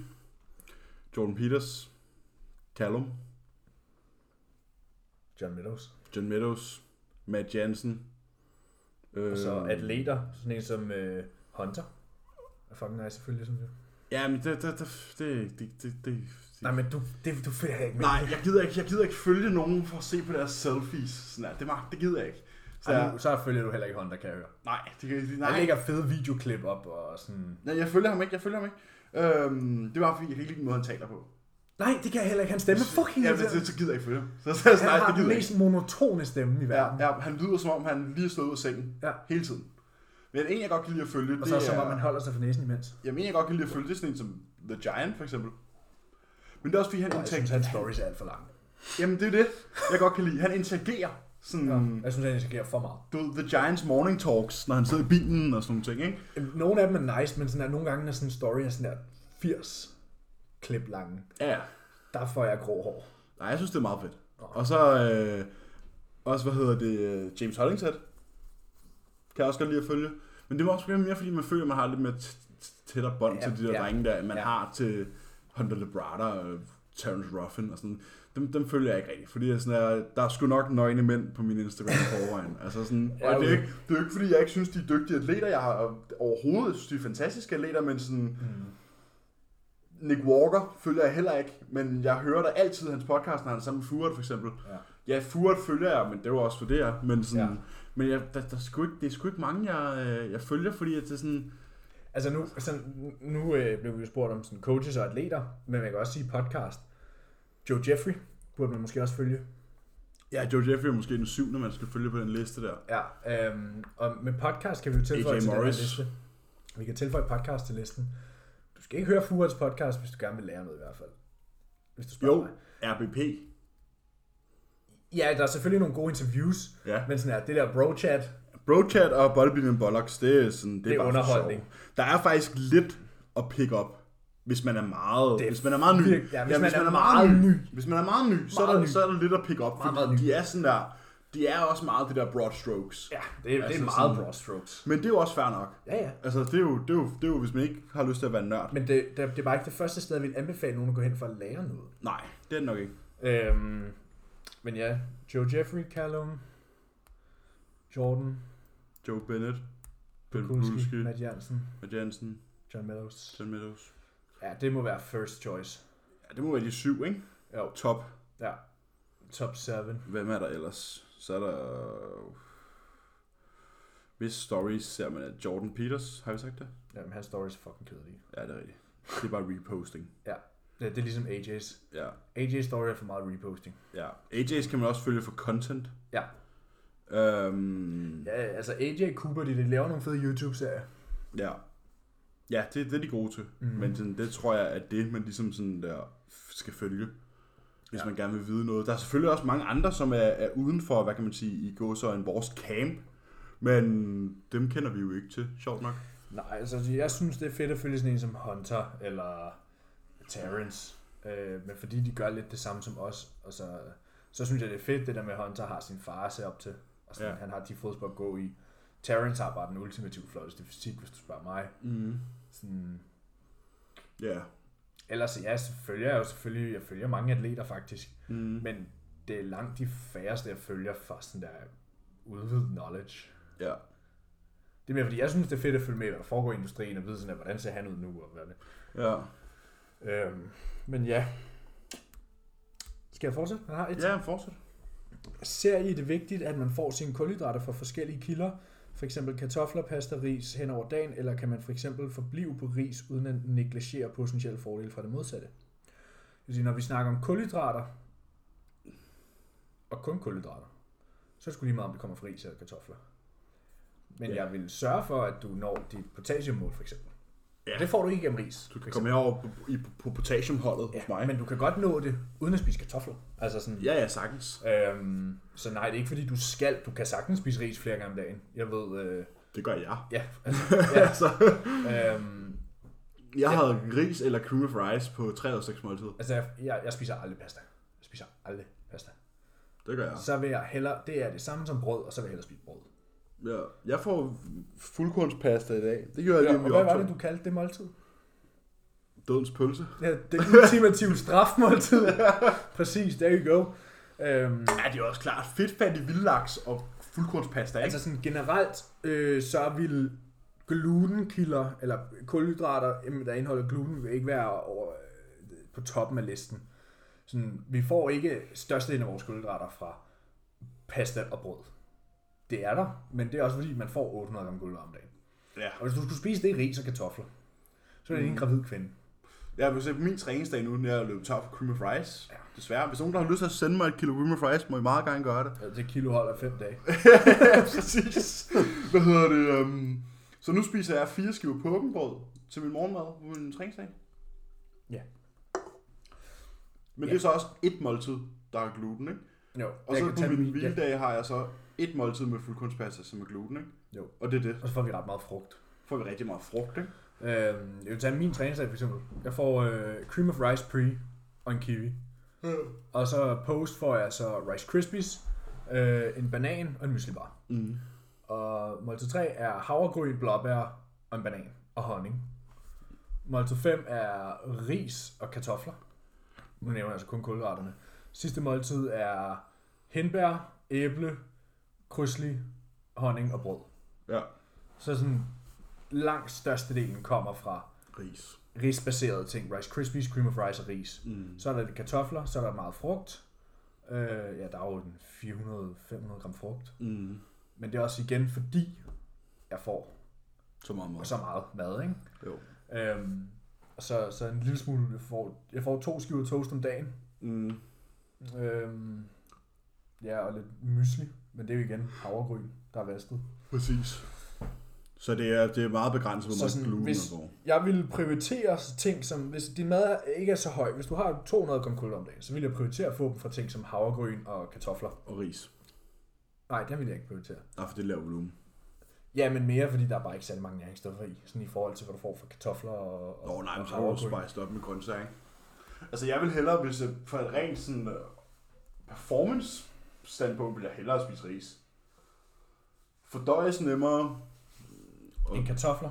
Jordan Peters. Callum. John Meadows. John Meadows. Matt Jansen. Øh, Og så atleter, sådan en som øh, Hunter. Er fucking nice selvfølgelig, synes jeg. Ja, men det, det, det, det, det, det, det Nej, men du, det, du følger ikke med. Nej, jeg gider ikke, jeg gider ikke følge nogen for at se på deres selfies. Sådan der. Det, mag, det gider jeg ikke. Så, Ej, nu, så følger du heller ikke Hunter, kan jeg høre. nej, det, kan- nej. Han lægger fede videoklip op og sådan... nej, jeg følger ham ikke, jeg følger ham ikke. Øhm, det var fordi, jeg kan ikke lide den måde, han taler på. Nej, det kan jeg heller ikke. Han stemme fucking ja, det, så gider jeg ikke følge. Så, så, så, Han nej, har det den gider jeg ikke. mest monotone stemme i verden. Ja, ja, han lyder som om, han lige er stået ud af sengen. Ja. Hele tiden. Men en, jeg godt kan lide at følge, Og så det som er... om man holder sig for næsen imens. Jamen, en, jeg godt kan lide at følge, det er sådan en som The Giant, for eksempel. Men det er også fordi, han Og jeg synes, interagerer... hans stories er alt for lange. Jamen, det er det, jeg godt kan lide. Han interagerer sådan... Ja. Jeg synes, han interagerer for meget. Du ved, The Giants morning talks, når han sidder i bilen og sådan nogle ting, ikke? Nogle af dem er nice, men sådan der, nogle gange er sådan en story er sådan der 80 klip lange. Ja. Der får jeg grå hår. Nej, jeg synes, det er meget fedt. Og så øh, også, hvad hedder det, øh, James Hollingshead. Kan jeg også godt lide at følge. Men det var også mere, fordi man føler, man har lidt mere tættere bånd Ja, til de der ja. drenge der, man Ja. har til Hunter LeBrada og Terrence Ruffin og sådan. Dem, dem følger jeg ikke rigtig, fordi jeg er sådan der, der er sgu nok nøgne mænd på min Instagram forvejen. altså sådan, og det er, ikke, det er jo ikke, fordi jeg ikke synes, de er dygtige atleter. Jeg har overhovedet synes, de er fantastiske atleter, men sådan, Mm. Nick Walker følger jeg heller ikke, men jeg hører da altid hans podcast, når han er sammen med Furet for eksempel. Ja. Ja, Furet følger jeg, men det jo også for det her. Men, sådan, Ja. men jeg, der, der er sgu ikke, det er sgu ikke mange, jeg, øh, jeg følger, fordi at det er sådan... Altså nu, sådan, nu øh, blev vi jo spurgt om sådan coaches og atleter, men man kan også sige podcast. Joe Jeffrey burde man måske også følge. Ja, Joe Jeffrey er måske den syvende, man skal følge på den liste der. Ja, øhm, og med podcast kan vi jo tilføje AJ til den Morris. liste. Vi kan tilføje podcast til listen. Skal ikke høre Fuhrets podcast, hvis du gerne vil lære noget i hvert fald. Hvis du Jo, mig. RBP. Ja, der er selvfølgelig nogle gode interviews, Ja. men sådan her, det der bro-chat, Brochat og Bodybuilding Bollocks, det er sådan... Det, Det er bare underholdning. Der er faktisk lidt at pick up, hvis man er meget, Det er hvis man er meget ny. virke- ja, hvis man er meget ny. Hvis man er meget ny, så, er Meget der, ny. så er der lidt at pick up, Meget, fordi meget ny. de er sådan der, de er også meget det der broad strokes. ja, det, er, Altså det er meget sådan- broad strokes. Men det er jo også fair nok. Ja, ja. Altså, det er, jo, det, er jo, det er jo, hvis man ikke har lyst til at være nørd. Men det, det, det er bare ikke det første sted, jeg vil anbefale nogen at gå hen for at lære noget. Nej, det er det nok ikke. Øhm, men ja, Joe Jeffrey, Callum, Jordan, Joe Bennett, Ben Bulski, Matt Jansen, Matt Jansen, John Meadows. John Meadows. Ja, det må være first choice. Ja, det må være de syv, ikke? Jo, Top. ja. Top 7. Hvem er der ellers? Så er der... Hvis stories ser man at Jordan Peters, har vi sagt det? Jamen, hans stories er fucking kedelige. Ja, det er rigtigt. Det er bare reposting. Det, det er ligesom AJ's. Ja, AJ's story er for meget reposting. ja. AJ's kan man også følge for content. Ja. Øhm, Ja, altså AJ Cooper, de, de laver nogle fede YouTube-serier. ja. Ja, det, det er de gode til. Mm. Men sådan, det tror jeg, at det, man ligesom sådan der skal følge, hvis Ja. man gerne vil vide noget. Der er selvfølgelig også mange andre, som er, er uden for, hvad kan man sige, i går så en vores camp. Men dem kender vi jo ikke til, sjovt nok. Nej, altså jeg synes, det er fedt at følge sådan en som Hunter eller Terrence. Øh, men fordi de gør lidt det samme som os, og så, så synes jeg, det er fedt, det der med, at Hunter har sin far at se op til. Og sådan, ja. Han har de fodspor at gå i. Terrence har bare den ultimative flotteste fysik, hvis du spørger mig. Mm. Sådan, Ja. Ellers, ja, selvfølgelig er jeg jo selvfølgelig, jeg følger mange atleter faktisk, Mm. men det er langt de færreste, jeg følger for sådan der udvidet knowledge. Ja. Det er mere fordi, jeg synes, det er fedt at følge med, hvad der foregår i industrien, og vide sådan, der, hvordan ser han ud nu, og hvad det. Ja. Øhm, men ja. Skal jeg fortsætte? Jeg har et. Ja, fortsæt. Ser I det vigtigt, at man får sine kulhydrater fra forskellige kilder? For eksempel kartofler, pasta, ris hen over dagen, eller kan man for eksempel forblive på ris, uden at negligere potentielle fordele fra det modsatte? Det vil sige, når vi snakker om kulhydrater, og kun kulhydrater, så sgu lige meget, om det kommer fra ris eller kartofler. Men Ja. jeg vil sørge for, at du når dit potassiummål, for eksempel. Ja. Det får du ikke gennem ris. Du kan komme herover på, i, på potassiumholdet hos Ja, mig. men du kan godt nå det, uden at spise kartofler. Altså sådan, Ja, ja, sagtens. Øhm, så nej, det er ikke fordi, du skal. Du kan sagtens spise ris flere gange om dagen. Jeg ved, øh, Det gør jeg. ja. Altså, ja altså, øhm, jeg havde ris eller cream of rice på 3 og 6 måltid. altså, jeg, jeg, jeg spiser aldrig pasta. Jeg spiser aldrig pasta. Det gør jeg. Så vil jeg hellere, det er det samme som brød, og så vil jeg hellere spise brød. Ja, jeg får fuldkornspasta i dag. Det gør jeg Ja, lige og med hvad var det, du kaldte det måltid? Dødens pølse. Det, det ultimative strafmåltid. Præcis, there you go. Øhm, Ja, det er også klart. Fedtfattig vildlaks og fuldkornspasta, ikke? Altså sådan generelt, øh, så vil glutenkilder, eller kulhydrater, der indeholder gluten, vil ikke være over, øh, på toppen af listen. Sådan, vi får ikke størstedelen af vores kulhydrater fra pasta og brød. Det er der, men det er også fordi, man får 800 gram kulhydrater om dagen. Ja. Og hvis du skulle spise det ris og kartofler, så er det mm. en gravid kvinde. Jeg vil se på min træningsdag nu, når jeg er løbet tør for cream of rice. Ja. Desværre, hvis nogen der har lyst til at sende mig et kilo cream of rice, må I meget gerne gøre det. Ja, det kilo holder fem dage. Præcis. Hvad hedder det? Um... Så nu spiser jeg fire skiver pukkenbrød til min morgenmad på min træningsdag. Ja. Men Ja. det er så også et måltid, der er gluten, ikke? Jo, Og jeg så på min- hviledag har jeg så et måltid med fuldkornspasta, som er gluten, ikke? Jo. Og det er det. Og så får vi ret meget frugt. Får vi rigtig meget frugt, ikke? Øh, jeg vil tage min træningsdag for eksempel. Jeg får øh, cream of rice pre og en kiwi. Og så post får jeg så Rice Krispies, øh, en banan og en muesli bar. Mm. Og måltid 3 er havregryn, blåbær og en banan og honning. Måltid 5 er ris og kartofler. Nu nævner jeg altså kun kulhydraterne. Sidste måltid er henbær, æble, krysli, honning og brød. Ja. Så sådan langt størstedelen kommer fra Ris. risbaserede ting. Rice Krispies, cream of rice og ris. Mm. Så er der lidt kartofler, så er der meget frugt. Øh, ja, der er jo en 400-500 gram frugt. Mm. Men det er også igen fordi, jeg får Så meget mad. så meget mad, ikke? Jo. Øhm, så, så en lille smule, jeg får, jeg får to skiver toast om dagen. Mm. Øhm, ja, og lidt mysli, men det er jo igen havregryn, der er vasket. Præcis. Så det er, det er meget begrænset, hvor meget gluten hvis- der går. Jeg vil prioritere ting som, hvis din mad ikke er så høj, hvis du har 200 gram kulhydrater om dagen, så vil jeg prioritere at få dem fra ting som havregryn og kartofler. Og ris. Nej, det vil jeg ikke prioritere. Nej, for det er lav volumen. Ja, men mere, fordi der er bare ikke særlig mange næringsstoffer i, sådan i forhold til, hvad du får fra kartofler og, Nå, nej, men så er du spiced op med grøntsager, ikke? Altså, jeg vil hellere, hvis for et rent sådan uh, performance standpunkt, vil jeg hellere spise ris. Fordøjes nemmere. Og, En kartofler.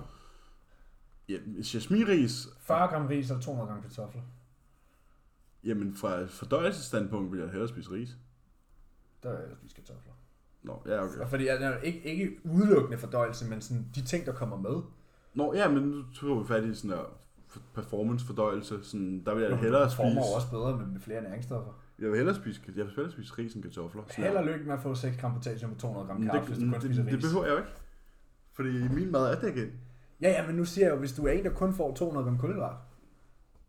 ja, jasminris, 40 gram ris eller 200 gram kartofler. jamen fra et fordøjelsesstandpunkt vil jeg hellere spise ris. Der vil jeg spise kartofler. Nå, ja, okay. Og Fordi er ikke, ikke udelukkende fordøjelse, men sådan de ting, der kommer med. Nå, ja, men nu tog vi fat i sådan der performance-fordøjelse. Sådan, der vil jeg hellere det former jo spise... også bedre med, med flere næringsstoffer. Jeg vil hellere spise, jeg vil hellere spise ris end kartofler. Sådan Held og lykke med at få 6 gram potassium og 200 gram kaffe, det, hvis du kun det, spiser ris. det behøver jeg jo ikke. Fordi min mad er dækket. ind. Ja, ja, men nu siger jeg jo, hvis du er en, der kun får 200 gram kulhydrat,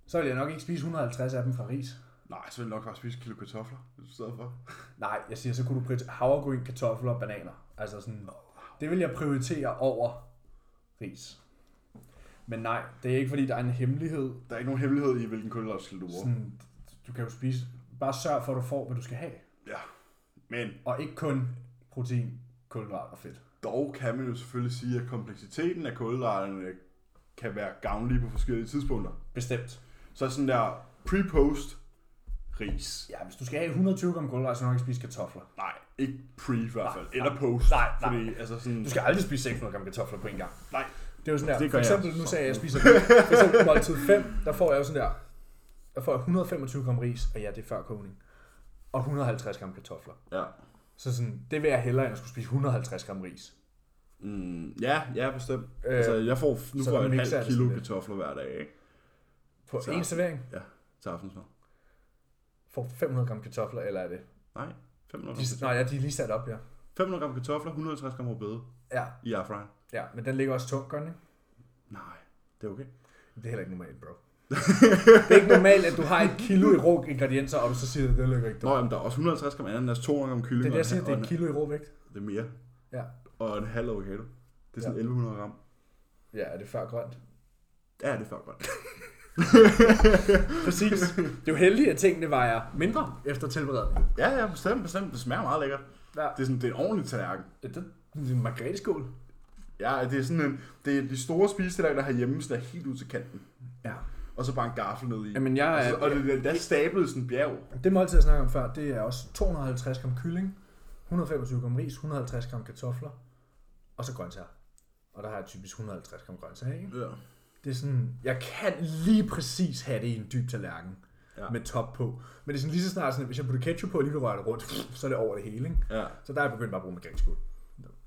så vil jeg nok ikke spise 150 af dem fra ris. Nej, så vil jeg nok bare spise et kilo kartofler i stedet for. Nej, jeg siger, så kunne du prioritere havregryn, kartofler og bananer. Altså sådan, det vil jeg prioritere over ris. Men nej, det er ikke fordi, der er en hemmelighed. Der er ikke nogen hemmelighed i, hvilken kulhydratskilde du bruger. Sådan, du kan jo spise, bare sørg for, at du får, hvad du skal have. Ja. Men Og ikke kun protein, kulhydrat og fedt. dog kan man jo selvfølgelig sige, at kompleksiteten af kulhydraterne kan være gavnlige på forskellige tidspunkter. Bestemt. Så sådan der pre-post ris. Ja, hvis du skal have 120 gram kulhydrat, så skal du nok ikke spise kartofler. Nej, ikke pre i hvert fald. Nej, Eller nej. post. Nej, nej. Fordi, altså sådan... Du skal aldrig spise 600 gram kartofler på en gang. Nej. Det er jo sådan der, Det for gør jeg. eksempel, nu sagde jeg, at jeg spiser for eksempel måltid 5, der får jeg jo sådan der, der får jeg 125 gram ris, og ja, det er før kogning, og 150 gram kartofler. Ja. Så sådan, det vil jeg hellere, end at skulle spise 150 gram ris. Mm, ja, ja, bestemt. Øh, altså, jeg får, nu får jeg en halv jeg kilo kartofler hver dag, ikke? på så- en servering Til aftensmad. får 500 gram kartofler, eller er det? Nej, 500 De, gram nej, ja, de er lige sat op, ja. 500 gram kartofler, 150 gram rødbede Ja, i airfryer. ja, men den ligger også tungt, gør den ikke? Nej, det er okay. Det er heller ikke normalt, bro. Det er ikke normalt, at du har et kilo i rå ingredienser, og du så siger, at det ligger ikke Nå, jamen, der er også 150 gram ananas, 200 gram kylling. Det er det, jeg siger, det er et kilo i rå vægt. Det er mere. Ja. Og en halv avocado. Det er sådan Ja. 1100 gram. Ja, er det før grønt? Ja, det er før godt. Præcis. Det er jo heldigt, at tingene vejer mindre efter tilberedning. Ja, ja, bestemt, bestemt. Det smager meget lækkert. Ja. Det er sådan, det er en ordentlig tallerken. Ja, det det er en margreteskål. Ja, det er sådan en, det er de store spisetallerkener herhjemme, så der er helt ud til kanten. Ja. Og så bare en gaffel ned i. Jamen, jeg Altså, og det, det, der er stablet sådan en bjerg. det måltid, jeg snakker om før, det er også 250 gram kylling, 125 gram ris, 150 gram kartofler, og så grøntsager. Og der har jeg typisk 150 gram grøntsager, ikke? Ja. Det er sådan, jeg kan lige præcis have det i en dyb tallerken. ja. Med top på. Men det er sådan lige så snart, sådan, at hvis jeg putter ketchup på og lige vil røre det rundt, så er det over det hele. Ikke? Ja. Så der er jeg begyndt bare at bruge mekanisk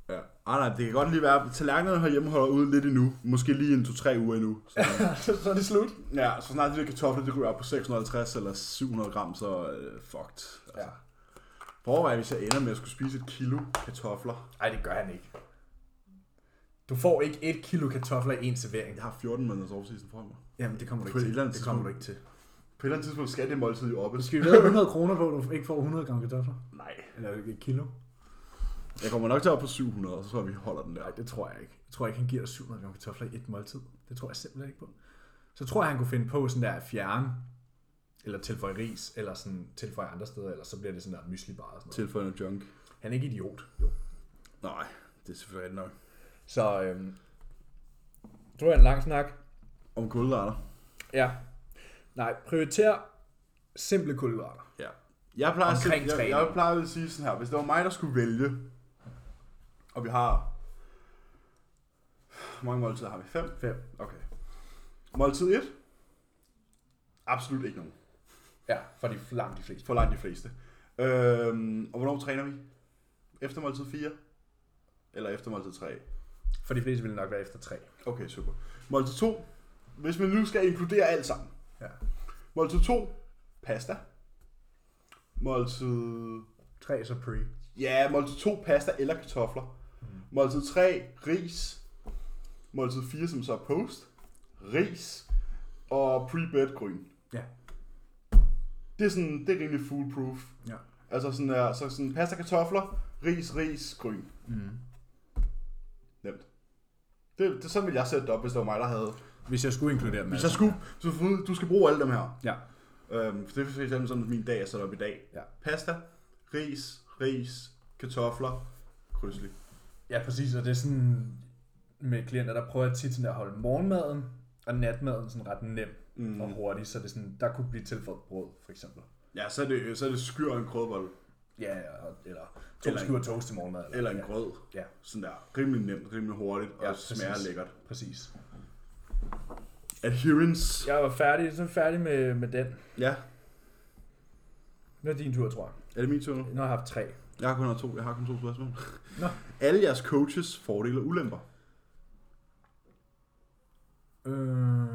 Ja. Ah, nej, det kan godt lige være, at tallerkenerne herhjemme holder ud lidt endnu. Måske lige en 2-3 uger endnu. Så, så, er det slut. ja, så snart de der kartofler, de ryger op på 650 eller 700 gram, så er det fucked. Altså. Ja. Overveje, hvis jeg ender med at skulle spise et kilo kartofler. Nej, det gør han ikke. Du får ikke et kilo kartofler i en servering. Jeg har 14 måneders off-season foran mig. Jamen, det kommer du ikke til. Det kommer du ikke til. På et eller andet tidspunkt skal det måltid jo oppe. Skal vi ved 100 kroner på, at du ikke får 100 gram kartofler? Nej. Eller et kilo? Jeg kommer nok til op på 700, og så tror jeg, vi holder den der. Nej, det tror jeg ikke. Jeg tror ikke, han giver dig 700 gram kartofler i et måltid. Det tror jeg simpelthen ikke på. Så tror jeg, han kunne finde på sådan der at fjerne, eller tilføje ris, eller sådan tilføje andre steder, eller så bliver det sådan der mysli bar og sådan noget. Tilføjende junk. Han er ikke idiot, jo. Nej, det er selvfølgelig nok. Så, øhm, tror jeg en lang snak. Om kulhydrater. Ja. Nej, prioriter simple kulhydrater. Ja. Jeg plejer, at, Omkring jeg, træning. jeg plejer at sige sådan her, hvis det var mig, der skulle vælge, og vi har... Hvor mange måltider har vi? Fem? Fem. Okay. Måltid 1? Absolut ikke nogen. Ja, for de langt de fleste. For langt de fleste. Øhm, og hvornår træner vi? Efter måltid 4? Eller efter måltid 3? For de fleste vil det nok være efter tre. Okay, super. Måltid 2. Hvis man nu skal inkludere alt sammen. Ja. Måltid 2. Pasta. Måltid... Tre så pre. Ja, måltid 2. Pasta eller kartofler. Måltid 3. Ris. Måltid 4, som så er post. Ris. Og pre-bed grøn. Ja. Det er sådan, det er rimelig foolproof. Ja. Altså sådan der, så sådan pasta, kartofler, ris, ris, grøn. Mm. Nemt. Det, det, sådan ville jeg sætte det op, hvis det var mig, der havde. Hvis jeg skulle inkludere dem Hvis jeg skulle, så du skal bruge alle dem her. Ja. Øhm, for det er for eksempel sådan, min dag er sat op i dag. Ja. Pasta, ris, ris, kartofler, krydslig. Ja, præcis, og det er sådan med klienter, der prøver jeg tit sådan der at holde morgenmaden og natmaden sådan ret nem mm. og hurtig, så det sådan, der kunne blive tilføjet brød, for eksempel. Ja, så er det, så er det skyr og en krødebold. Ja, eller to Eller skiver toast til morgenmad. Eller en ja, grød. Ja. Sådan der. Rimelig nemt, rimelig hurtigt og Ja, smager præcis. lækkert. Præcis. Adherence. Jeg var færdig, så er færdig med, med den. Ja. Nu er det din tur, tror jeg. Er det min tur nu? Nu har jeg haft tre. Jeg har kun to, jeg har kun to spørgsmål. Nå. Alle jeres coaches fordele og ulemper. Øh...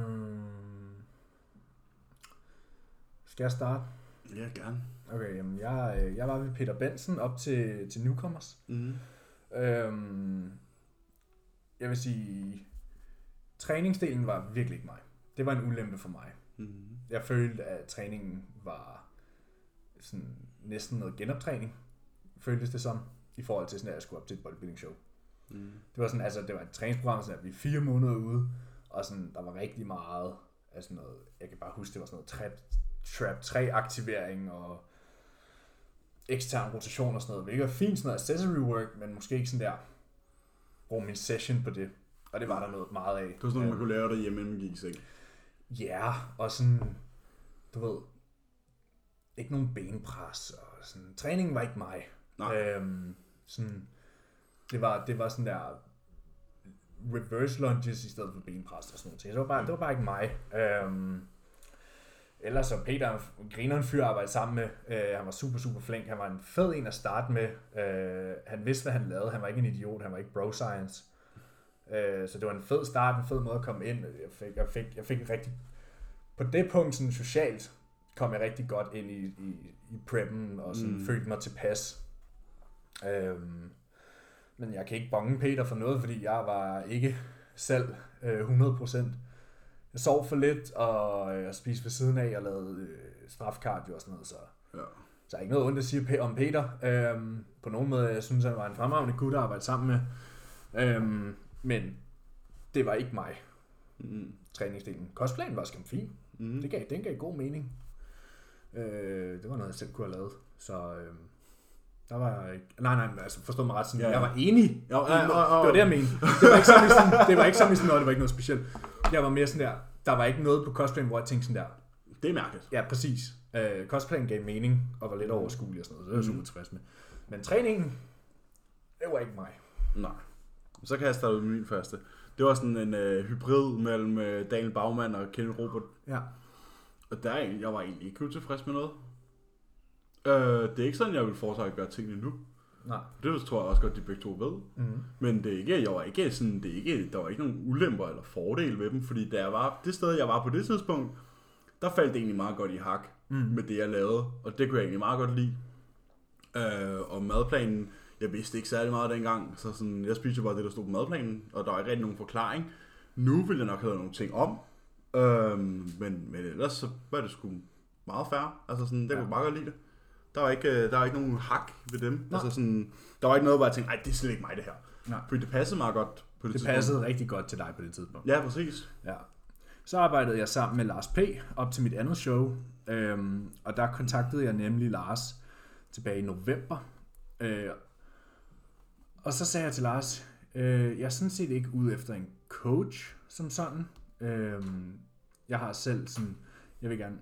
Skal jeg starte? Ja, gerne. Okay, jamen jeg, øh, jeg var ved Peter Benson op til, til Newcomers. Mm. Øhm, jeg vil sige, træningsdelen var virkelig ikke mig. Det var en ulempe for mig. Mm. Jeg følte, at træningen var sådan næsten noget genoptræning, føltes det som, i forhold til sådan, at jeg skulle op til et bodybuilding show. Mm. Det var sådan, altså det var et træningsprogram, sådan at vi er fire måneder ude, og sådan, der var rigtig meget af sådan noget, jeg kan bare huske, det var sådan noget trap, trap 3 aktivering og ekstern rotation og sådan noget, hvilket var fint sådan noget accessory work, men måske ikke sådan der, bruge min session på det. Og det var der noget meget af. Det var sådan noget, man kunne lave derhjemme, inden man gik i seng. Ja, og sådan, du ved, ikke nogen benpres, og sådan, træningen var ikke mig. Nej. Øhm, sådan, det var, det var sådan der reverse lunges i stedet for benpres og sådan noget. ting. Det var bare, det var bare ikke mig. Øhm, ellers så Peter griner en fyr at arbejde sammen med. Øh, han var super, super flink. Han var en fed en at starte med. Øh, han vidste, hvad han lavede. Han var ikke en idiot. Han var ikke bro science. Øh, så det var en fed start, en fed måde at komme ind. Jeg fik, jeg fik, jeg fik en rigtig... På det punkt, sådan socialt, kom jeg rigtig godt ind i, i, i preppen, og sådan mm. følte mig tilpas. Øhm, men jeg kan ikke bonge Peter for noget, fordi jeg var ikke selv øh, 100%. Jeg sov for lidt, og øh, jeg spiste ved siden af, og lavede øh, strafkardio og sådan noget, så Ja. så er ikke noget ondt at sige om Peter. Øhm, på nogen måde, jeg synes, han var en fremragende gut at arbejde sammen med. Øhm, men det var ikke mig, Mm. træningsdelen. Kostplanen var skam fin. Mm. Det gav, den gav god mening. Øh, det var noget, jeg selv kunne have lavet. Så øhm, der var jeg ikke... Nej, nej, men altså forstå mig ret. Sådan, Ja, ja, ja. Jeg var enig. Ja, ja, ja, ja. Det var det, jeg mente. Det var ikke sådan, sådan, det var ikke sådan, sådan noget, det var ikke noget specielt. Jeg var mere sådan der, der var ikke noget på kostplanen, hvor jeg tænkte sådan der, Det er mærkeligt. Ja, præcis. Øh, kostplanen gav mening og var lidt overskuelig og sådan noget, så det var jeg Mhm. super tilfreds med. Men træningen, det var ikke mig. Nej. Så kan jeg starte ud med min første. Det var sådan en øh, hybrid mellem øh, Daniel Baumann og Kenneth Robert. Ja. Og der er jeg var egentlig ikke utilfreds med noget. Øh, det er ikke sådan, jeg vil foretrække at gøre tingene nu. Nej. Det tror jeg også godt, de begge to ved. Mm. Men det er ikke, jeg var ikke sådan, det er ikke, der var ikke nogen ulemper eller fordele ved dem, fordi da jeg var, det sted, jeg var på det tidspunkt, der faldt det egentlig meget godt i hak Mm. med det, jeg lavede, og det kunne jeg egentlig meget godt lide. Øh, og madplanen, jeg vidste ikke særlig meget dengang, så sådan, jeg spiste bare det, der stod på madplanen, og der var ikke rigtig nogen forklaring. Nu vil jeg nok have nogle ting om, øh, men, men ellers så var det sgu meget fair. Altså sådan, det Ja. kunne jeg meget godt lide det. Der var ikke, øh, der var ikke nogen hak ved dem. Nå. Altså sådan, der var ikke noget, hvor jeg tænkte, nej, det er slet ikke mig det her. Nej. Fordi det passede meget godt på det, Det tidspunkt. passede rigtig godt til dig på det tidspunkt. Ja, præcis. Ja. Så arbejdede jeg sammen med Lars P. op til mit andet show, øhm, og der kontaktede jeg nemlig Lars tilbage i november. Øh, og så sagde jeg til Lars, øh, jeg er sådan set ikke ude efter en coach som sådan. Øh, jeg har selv sådan, jeg vil gerne...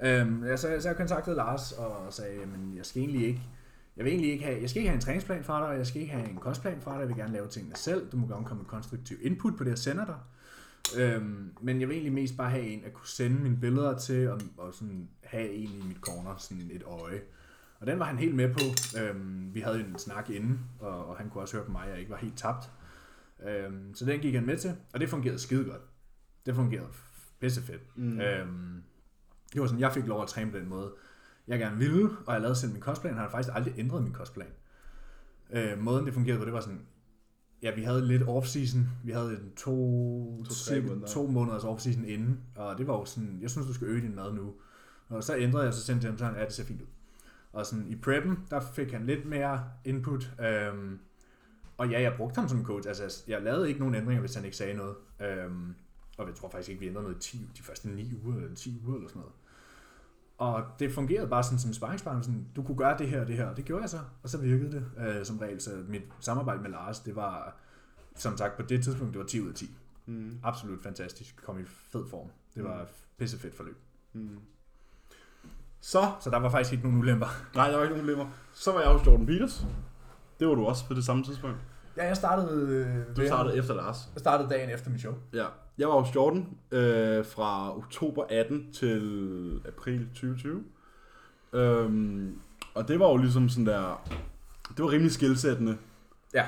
Øhm, jeg, så, så jeg kontaktede Lars og sagde, men jeg skal egentlig ikke, jeg vil egentlig ikke have, jeg skal ikke have en træningsplan fra dig, og jeg skal ikke have en kostplan fra dig, jeg vil gerne lave tingene selv, du må gerne komme med konstruktiv input på det, jeg sender dig. Øhm, men jeg vil egentlig mest bare have en at kunne sende mine billeder til, og, og sådan have en i mit corner, sådan et øje. Og den var han helt med på. Øhm, vi havde en snak inden, og, og han kunne også høre på mig, at jeg ikke var helt tabt. Øhm, så den gik han med til, og det fungerede skide godt. Det fungerede pisse fedt. Mm. Øhm, det var sådan, jeg fik lov at træne på den måde, jeg gerne ville, og jeg lavede selv min kostplan, og har faktisk aldrig ændret min kostplan. Øh, måden det fungerede på, det var sådan, ja, vi havde lidt off-season, vi havde en to, To-tre cirka måneder. to måneders off-season inden, og det var jo sådan, jeg synes, du skal øge din mad nu. Og så ændrede jeg, så sendte jeg ham sådan, ja, det ser fint ud. Og sådan i preppen, der fik han lidt mere input, øhm, og ja, jeg brugte ham som coach, altså jeg lavede ikke nogen ændringer, hvis han ikke sagde noget. Øhm, og jeg tror faktisk ikke, vi ændrede noget i 10, de første 9 uger, eller 10 uger eller sådan noget. Og det fungerede bare sådan som sparringspartner, sådan, du kunne gøre det her og det her, og det gjorde jeg så, og så virkede det øh, som regel. Så mit samarbejde med Lars, det var, som sagt, på det tidspunkt, det var 10 ud af 10. Mm. Absolut fantastisk, kom i fed form. Det var et pissefedt forløb. Mm. Så, Så der var faktisk ikke nogen ulemper. nej, der var ikke nogen problemer. Så var jeg hos Jordan Peters. Det var du også på det samme tidspunkt. Ja, jeg startede, øh, Du startede efter Lars. Jeg startede dagen efter mit show. Ja. Jeg var hos Jordan øh, fra oktober 18 til april 2020. Øhm, og det var jo ligesom sådan der... Det var rimelig skilsættende Ja.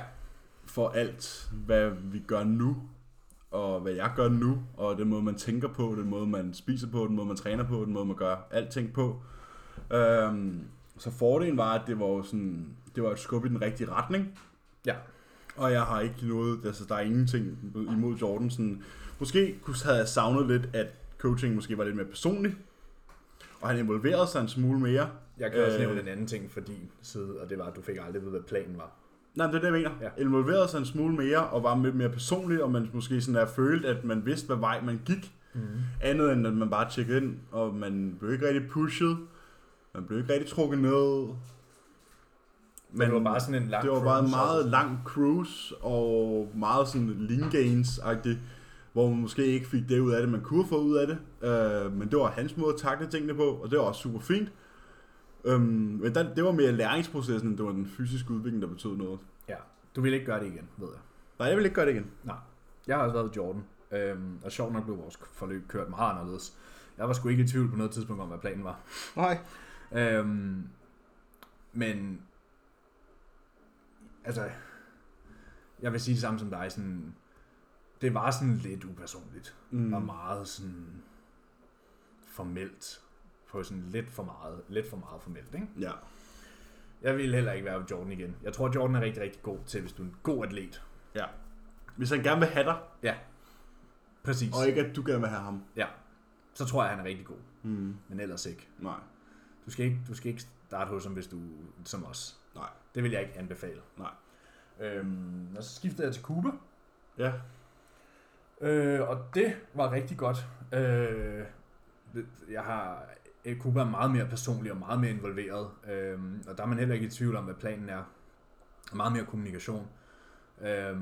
for alt, hvad vi gør nu, og hvad jeg gør nu, og den måde, man tænker på, den måde, man spiser på, den måde, man træner på, den måde, man gør alting på. Øhm, så fordelen var, at det var jo sådan, det var et skub i den rigtige retning. Ja. Og jeg har ikke noget, altså der er ingenting imod Jordan. Sådan, måske havde jeg savnet lidt, at coaching måske var lidt mere personlig, og han involverede sig en smule mere. Jeg kan også Øh. nævne en anden ting for din side, og det var, at du fik aldrig vide, hvad planen var. Nej, men det er det, jeg mener. Ja. Ja. Involverede sig en smule mere, og var lidt mere personlig, og man måske sådan der følte, at man vidste, hvad vej man gik. Mm. Andet end, at man bare tjekkede ind, og man blev ikke rigtig pushet. Man blev ikke rigtig trukket ned. Men det var bare sådan en lang det var bare en meget altså. lang cruise, og meget sådan lean gains-agtigt, hvor man måske ikke fik det ud af det, man kunne få ud af det. Øh, men det var hans måde at takle tingene på, og det var også super fint. Øhm, men den, det var mere læringsprocessen, end det var den fysiske udvikling, der betød noget. Ja, du vil ikke gøre det igen, ved jeg. Nej, jeg vil ikke gøre det igen. Jeg har også været ved Jordan, øhm, og sjovt nok blev vores forløb kørt meget anderledes. Jeg var sgu ikke i tvivl på noget tidspunkt om, hvad planen var. Nej. Øhm, men, altså, jeg vil sige det samme som dig, sådan, det var sådan lidt upersonligt, mm. Og meget sådan formelt, på sådan lidt for meget, lidt for meget formelt, ikke? Ja. Jeg vil heller ikke være Jordan igen. Jeg tror, Jordan er rigtig, rigtig god til, hvis du er en god atlet. Hvis han gerne vil have dig, Præcis. og ikke at du gerne vil have ham. Så tror jeg, han er rigtig god, Mm. men ellers ikke. Nej. Du skal ikke, du skal ikke starte hos ham, hvis du som os. Nej. Det vil jeg ikke anbefale. Nej. Øhm, og så skiftede jeg til Cuba. Ja. Øh, og det var rigtig godt. Øh, jeg har øh, Cuba er meget mere personlig og meget mere involveret. Øh, og der er man heller ikke i tvivl om, hvad planen er. Meget mere kommunikation. Øh,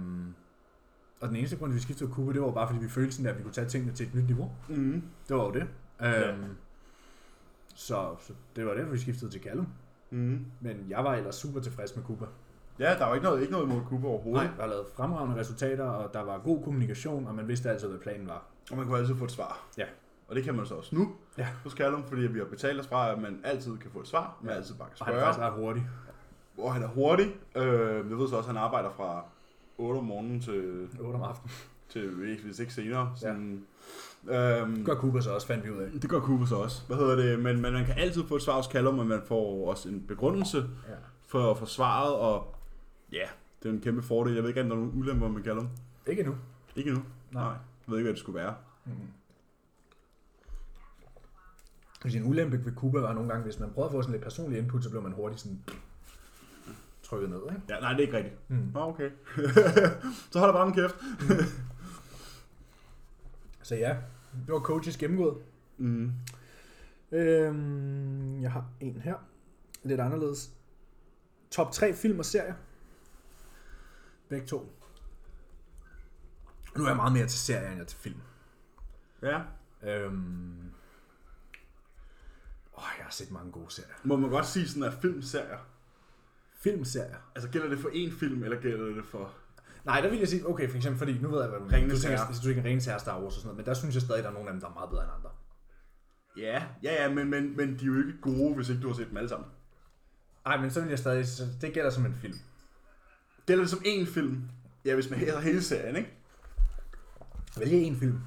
og den eneste grund, vi skiftede til Cuba, det var bare, fordi vi følte sådan, at vi kunne tage tingene til et nyt niveau. Mm. Det var jo det. Øh, Ja. så, så det var derfor, vi skiftede til Callum. Mm. Men jeg var ellers super tilfreds med Cuba. Ja, der var ikke noget, ikke noget imod Cuba overhovedet. Nej, der var lavet fremragende resultater, og der var god kommunikation, og man vidste altid, hvad planen var. Og man kunne altid få et svar. Og det kan man så også nu Ja. hos Callum, fordi vi har betalt os fra, at man altid kan få et svar, man Ja. altid bare kan Og han er spørge. faktisk ret hurtig. Hvor han er hurtig. Øh, jeg ved så også, at han arbejder fra 8 om morgenen til, 8 om aftenen. til hvis ikke senere. Sådan, ja. Øhm, Det gør Cooper så også, fandt vi ud af. det gør Cooper så også. Hvad hedder det? Men, men man kan altid få et svar hos Callum, og man får også en begrundelse Ja. for, for svaret, og ja, det er en kæmpe fordel. Jeg ved ikke, om der er nogen ulemper med Callum. Ikke endnu. Ikke endnu. Nej. Nej. Jeg ved ikke, hvad det skulle være. Mm-hmm. Hvis en ulempe ved Cooper var nogle gange, hvis man prøvede at få sådan lidt personlig input, så blev man hurtigt sådan trykket ned, ikke? Ja, nej, det er ikke rigtigt. Mm. Nå, okay. så hold da bare min kæft. Så ja, det var coaches gennemgået. Mm. Øhm, jeg har en her. Lidt anderledes. Top 3 film og serier. Begge to. Nu er jeg meget mere til serier, end jeg er til film. Ja. Øhm, åh, jeg har set mange gode serier. Må man godt sige sådan, at filmserier, Filmserier. altså gælder det for én film, eller gælder det for... Nej, der vil jeg sige, okay, for eksempel, fordi nu ved jeg, hvad du Ringenes du tænker, Herre. du tænker Ringens Herre, Star Wars og sådan noget, men der synes jeg stadig, der er nogle af dem, der er meget bedre end andre. Ja, ja, ja, men, men, men de er jo ikke gode, hvis ikke du har set dem alle sammen. Nej, men så vil jeg stadig, så det gælder som en film. Gælder det som én film? Ja, hvis man hedder hele serien, ikke? Vælge en film.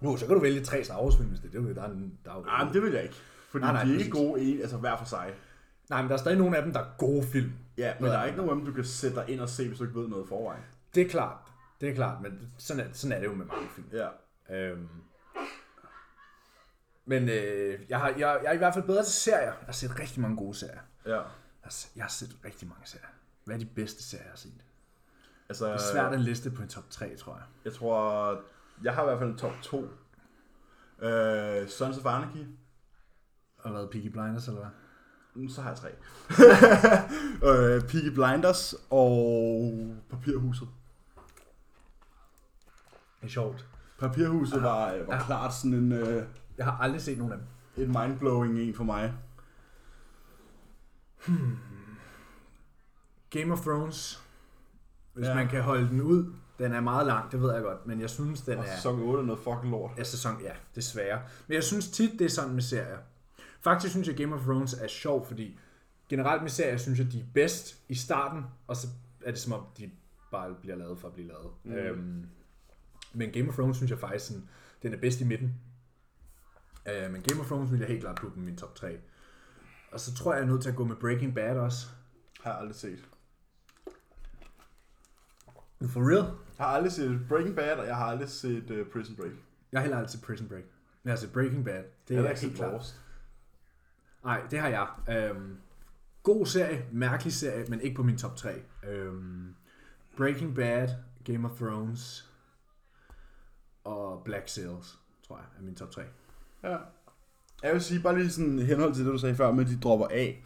Nu, så kan du vælge tre Star Wars film, hvis det er det. Der er, en, der er Nej, men det vil jeg ikke. Fordi Nej, nej, de er ikke præcis. gode en, altså hver for sig. Nej, men der er stadig nogle af dem, der er gode film. Ja, men der er ikke nogen af dem, du kan sætte dig ind og se, hvis du ikke ved noget forvejen. Det er klart. Det er klart, men sådan er, sådan er det jo med mange film. Ja. Øhm. Men øh, jeg, har, jeg, jeg er i hvert fald bedre til serier. Jeg har set rigtig mange gode serier. Ja. Jeg har, jeg har set rigtig mange serier. Hvad er de bedste serier, jeg har set? Altså, Det er svært at liste på en top 3, tror jeg. Jeg tror, jeg har i hvert fald en top 2. Øh, Sons of Anarchy. Og hvad, Peaky Blinders, eller hvad? Mm, Så har jeg tre. øh, Peaky Blinders og Papirhuset. Det er sjovt. Papirhuset var, øh, var Ja. klart sådan en, øh, Jeg har aldrig set nogen af dem. en mindblowing en for mig. Game of Thrones. Hvis ja. man kan holde den ud. Den er meget lang, det ved jeg godt. Men jeg synes, den Og er... sæson 8 er noget fucking lort. Ja, sæson, ja, desværre. Men jeg synes tit, det er sådan med serier. Faktisk synes jeg, Game of Thrones er sjov, fordi generelt med serier, synes jeg, de er bedst i starten, og så er det som om, de bare bliver lavet for at blive lavet. Mm. Øhm, men Game of Thrones synes jeg faktisk, sådan, den er bedst i midten. Øh, men Game of Thrones vil jeg helt klart putte i min top 3. Og så tror jeg, jeg er nødt til at gå med Breaking Bad også. Har jeg aldrig set. For real? Jeg har aldrig set Breaking Bad, og jeg har aldrig set uh, Prison Break. Jeg har heller aldrig set Prison Break. Men jeg har set Breaking Bad. Det jeg er har helt klart. Nej, det har jeg. Øhm, god serie, mærkelig serie, men ikke på min top 3. Øhm, Breaking Bad, Game of Thrones og Black Sails, tror jeg, er min top 3. Ja. Jeg vil sige, bare lige sådan henhold til det, du sagde før, med at de dropper af.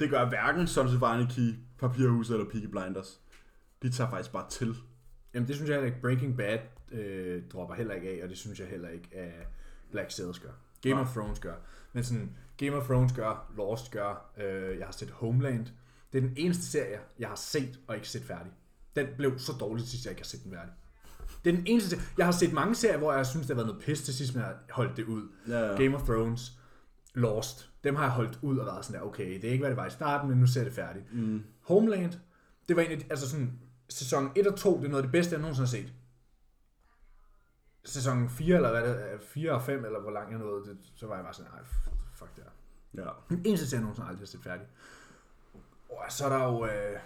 Det gør hverken Sons of Anarchy, Papirhuset eller Peaky Blinders. De tager faktisk bare til. Jamen det synes jeg heller ikke, Breaking Bad øh, dropper heller ikke af, og det synes jeg heller ikke, at Black Sails gør. Game Nej. of Thrones gør. Men sådan, Game of Thrones gør, Lost gør, øh, jeg har set Homeland. Det er den eneste serie, jeg har set og ikke set færdig. Den blev så dårlig sidst, jeg ikke har set den færdig. Det er den eneste serie. Jeg har set mange serier, hvor jeg synes, det har været noget pis til sidst, men jeg har holdt det ud. Ja, ja. Game of Thrones, Lost, dem har jeg holdt ud og været sådan der, okay, det er ikke, hvad det var i starten, men nu ser jeg det færdigt. Mm. Homeland, det var de, altså sådan, sæson 1 og 2, det er noget af det bedste, jeg nogensinde har set. Sæson 4, eller hvad det er, 4 og 5, eller hvor langt jeg nåede, det, så var jeg bare sådan, nej, fuck det her. Ja. Den eneste serie, jeg nogensinde aldrig har set færdig. Og så er der jo, øh,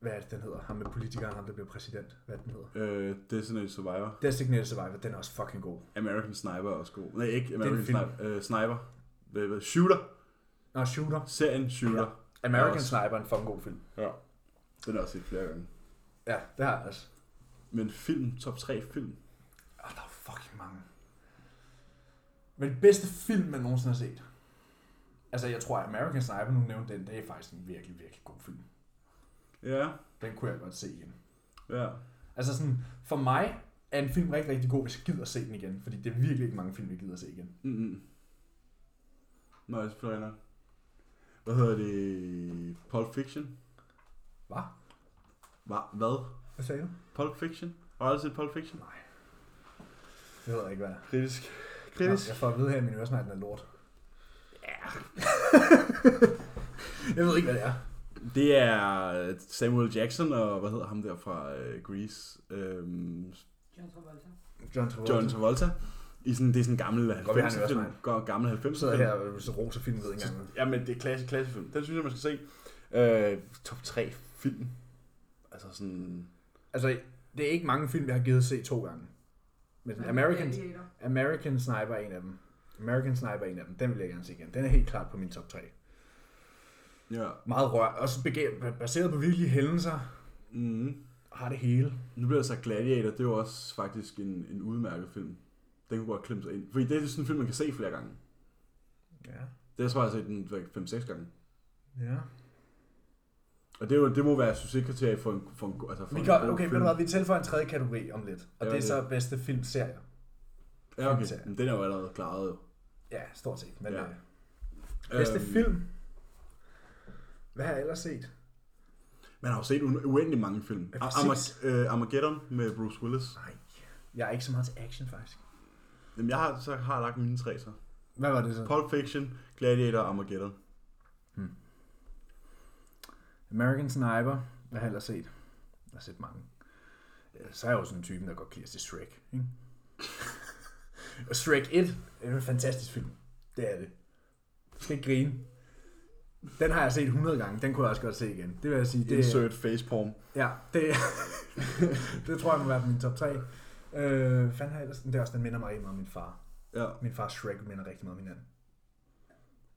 hvad er det, den hedder? Ham med politikeren, ham der bliver præsident. Hvad er den hedder? Øh, Designated Survivor. Designated Survivor, den er også fucking god. American Sniper er også god. Nej, ikke American. Sniper. Øh, Sniper. Hvad- hvad- Shooter. Nå, Shooter. Serien Shooter. American også. Sniper er en fucking god film. Ja. Den er også set flere gange. Ja, det har jeg også. Men film, top 3 film. Oh, der er fucking mange. Men det bedste film, man nogensinde har set. Altså, jeg tror, at American Sniper, nu nævnte den, det er faktisk en virkelig, virkelig god film. Ja. Den kunne jeg godt se igen. Ja. Altså sådan, for mig er en film rigtig, rigtig god, hvis jeg gider se den igen. Fordi det er virkelig ikke mange film, jeg gider at se igen. Mm-hmm. Jeg er selvfølgelig nok. Hvad hedder det? Pulp Fiction? Hvad? Hva? Hvad? Hvad sagde du? Pulp Fiction? Har du aldrig set Pulp Fiction? Nej. Det ved jeg ikke, hvad er. Kritisk. Kritisk. Jeg får at vide her i min øresnegl, den er lort. Ja. jeg ved ikke, hvad det er. Det er Samuel Jackson og hvad hedder ham der fra uh, Grease? Øhm, John Travolta. John Travolta. John Travolta. I sådan, det er sådan en gammel Godt, vi har 90'er en film. Go- Gammel 90'er sidder film. her og så roser film, ved ikke engang. Ja, men det er klassisk, klassisk film. Den synes jeg, man skal se. Uh, top 3 film. Altså sådan... Altså, det er ikke mange film, jeg har givet se to gange. Men American, Gladiator. American Sniper er en af dem. American Sniper er en af dem. Den vil jeg gerne se igen. Den er helt klart på min top 3. Ja. Meget rør. Også bega- baseret på virkelige hændelser. Mm. Har det hele. Nu bliver der sagt Gladiator, det er jo også faktisk en, en udmærket film. Den kunne godt klemme sig ind. Fordi det er sådan en film, man kan se flere gange. Ja. Det har jeg tror, jeg har set den 5-6 gange. Ja. Og det, er jo, det må være succeskriterie for en, for en, altså for Vi en kan, god okay, ved film. du hvad, vi tilføjer en tredje kategori om lidt. Og Ja, det er så bedste filmserie. Ja, okay. Men den er jo allerede klaret jo. Ja, stort set. Men Ja. ja. bedste Øhm, film? Hvad har jeg ellers set? Man har jo set uendelig mange film. Ja, Am- præcis. Arma- øh, Armageddon med Bruce Willis. Nej, jeg er ikke så meget til action faktisk. Jamen, jeg har, så har jeg lagt mine tre så. Hvad var det så? Pulp Fiction, Gladiator og Armageddon. American Sniper. Hvad har jeg ellers set? Jeg har set mange. Ja, Så er jeg jo sådan en type, der godt kan lide at se Shrek. Ikke? og Shrek 1 er en fantastisk film. Det er det. Du skal ikke grine. Den har jeg set 100 gange. Den kunne jeg også godt se igen. Det vil jeg sige. Det, Insert facepalm. Ja, det, det tror jeg må være på min top 3. Øh, fanden har jeg ellers? Det er også, den minder mig rigtig meget om min far. Ja, Min fars Shrek minder rigtig meget om hinanden.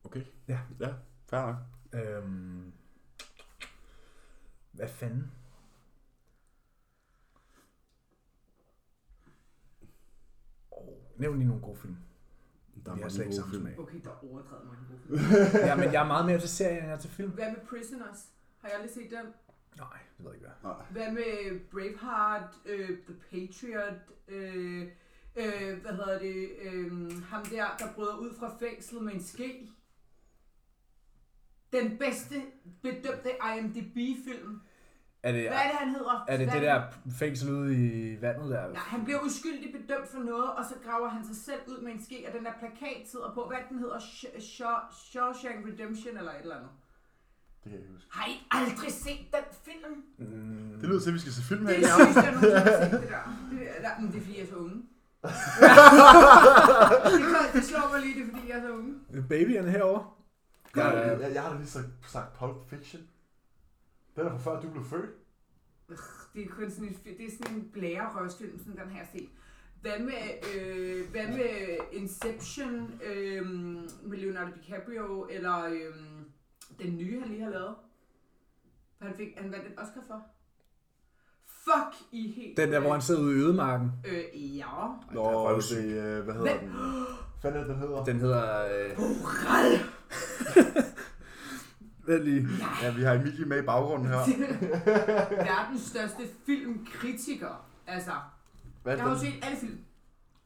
okay. Ja. Ja, fair nok. Øhm, hvad fanden? Oh, nævn lige nogle gode film. Der er mange slet ikke gode samme film. smag. Okay, der er overdrevet mange gode film. Ja, men jeg er meget mere til serier, end jeg er til film. Hvad med Prisoners? Har jeg aldrig set den? Nej, det ved jeg ikke hvad. Nej. Hvad med Braveheart, øh, The Patriot, øh, øh, hvad hedder det, øh, ham der, der bryder ud fra fængslet med en ske? Den bedste bedømte IMDb-film. Er det, Hvad er det, han hedder? er det det Hvad- der fængsel ude i vandet der? Nej, han bliver uskyldigt bedømt for noget, og så graver han sig selv ud med en ske, og den der plakat sidder på, hvad den hedder, Sh- Shaw- Shawshank Redemption eller et eller andet. Det kan jeg ikke huske. Har I aldrig set den film? Mm, Det lyder til, at vi skal se film Det her. er det sygeste, jeg har set, det der. Det er, der, men det er fordi, jeg er så unge. det, kan, det slår mig lige, det er fordi, jeg er så unge. babyerne herovre. Jeg, Ja, jeg, jeg, jeg har lige sagt, sagt Pulp Fiction. Den er fra før du blev født. Det er kun sådan en, det er sådan en blærerøvsfilm, sådan den har jeg set. Hvad med, øh, hvad med Inception øh, med Leonardo DiCaprio, eller øh, den nye, han lige har lavet? Han, fik, han vandt en Oscar for. Fuck i helt... Den der, hvor han sidder ude i ødemarken. Øh, ja. Nå, røvsyg. det, øh, hvad hedder den? Hvad er det, den hedder? Den hedder... Øh, Moral! vent lige. Ja, vi har Emilie med i baggrunden her. Verdens største filmkritiker. Altså, Hvad jeg har jo den? set alle film.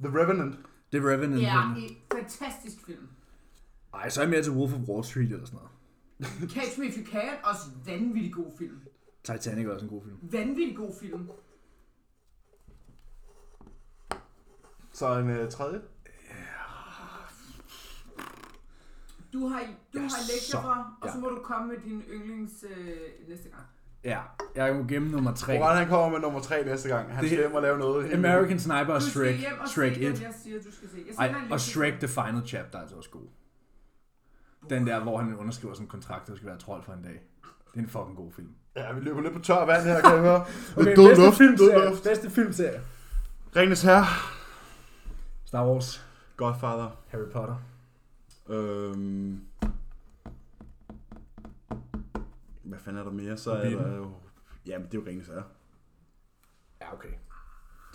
The Revenant. The Revenant. Det er den. en fantastisk film. Ej, så er jeg mere til Wolf of Wall Street eller sådan noget. Catch Me If You Can, også vanvittig god film. Titanic er også en god film. Vanvittig god film. Så en øh, tredje. Du har, du har lektier for, og ja. så må du komme med din yndlings øh, næste gang. Ja, jeg må gemme nummer 3. Moral, han kommer med nummer tre næste gang. Han Det- skal hjem og lave noget. American Sniper og Du skal Shrek. hjem og Shrek se 1. den, jeg siger, du skal se. Jeg Ej, og. Shrek The Final Chapter er altså også god. Den der, hvor han underskriver sådan en kontrakt, der skal være trold for en dag. Det er en fucking god film. Ja, vi løber lidt på tør vand her, kan jeg høre. Okay, død bedste luft, død filmserie. luft. Bedste filmserie. Ringens Herre. Star Wars. Godfather. Harry Potter. Øhm... Hvad fanden er der mere? Så er der jo... Jamen, det er jo Ringens Herre. Ja, okay.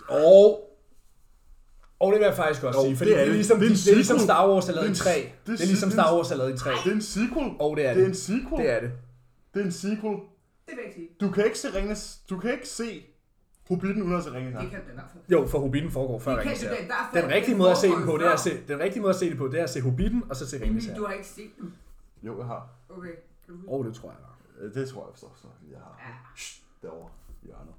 Og... Og det vil jeg faktisk også Jo, sige, fordi det det er er, det. ligesom, Det er det er ligesom. Star Wars er lavet i Det er 3. en- Det det er er- ligesom det er- Star Wars er lavet i 3. Det er en sequel. Og det er Det er en det. sequel. Det er det. Det er en sequel. Det vil jeg ikke sige. Du kan ikke se Ringens... Du kan ikke se Hobbiten uden at se Ringens Det kan du i hvert fald. Jo, for Hobbiten foregår før hvert fald. Den rigtige Den måde at se den på, det er at se, den rigtige måde at se det på, det er at se Hobbiten, og så se Ringens Emil, du har ikke set den. Jo, jeg har. Okay. Kan du huske? Åh, oh, det tror jeg. Øh, Det tror jeg forstår. Så jeg har. Ja. Shh, derovre i hjørnet.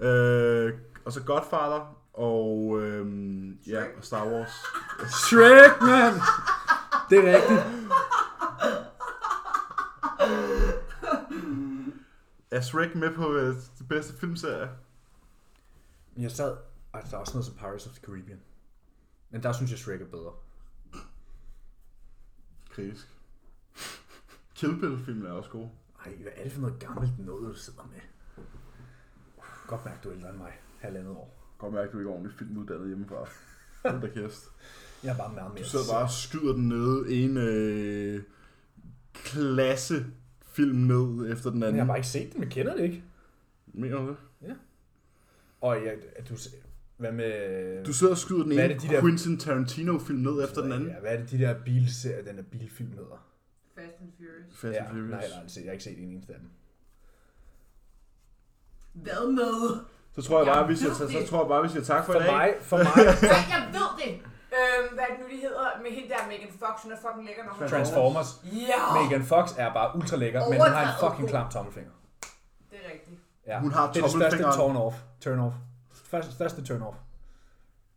Øh, og så Godfather, Og øhm, ja, og Star Wars. Shrek, man! Det er rigtigt. Er Shrek med på øh, det bedste filmserie? Men jeg sad... Ej, der er også noget som Pirates of the Caribbean. Men der synes jeg, Shrek er bedre. Kritisk. Kill Bill-filmen er også god. Ej, hvad er det for noget gammelt noget, du sidder med? Godt mærke, du er ældre end mig. Halvandet år. Godt mærke, du ikke er ordentligt filmuddannet hjemmefra. Hold da kæft. Jeg er bare meget mere... Du sidder bare og skyder den nede en øh, klasse film ned efter den Men anden. jeg har bare ikke set den, jeg kender det ikke. Mener du det? Og jeg, at du... Hvad med... Du sidder og skyder den ene de der- Quentin Tarantino-film ned efter den anden. Ja, hvad er det, de der bilserier, den der bilfilm hedder? Fast and Furious. Fast ja, and Furious. nej, jeg aldrig set. Jeg har ikke set en eneste af dem. Hvad med? Så tror jeg bare, Jeg vi siger, ved så, så det. tror jeg bare, vi siger tak for, For i dag. mig, for mig, Nej, jeg ved det! Øhm, hvad er det nu, de hedder? Med hende der Megan Fox, hun er fucking lækker, når hun Transformers. Ja! Megan Fox er bare ultra lækker, men hun har en fucking klam tommelfinger. Er. Ja. Hun har det er det største turn off. Turn off. Første, største turn off.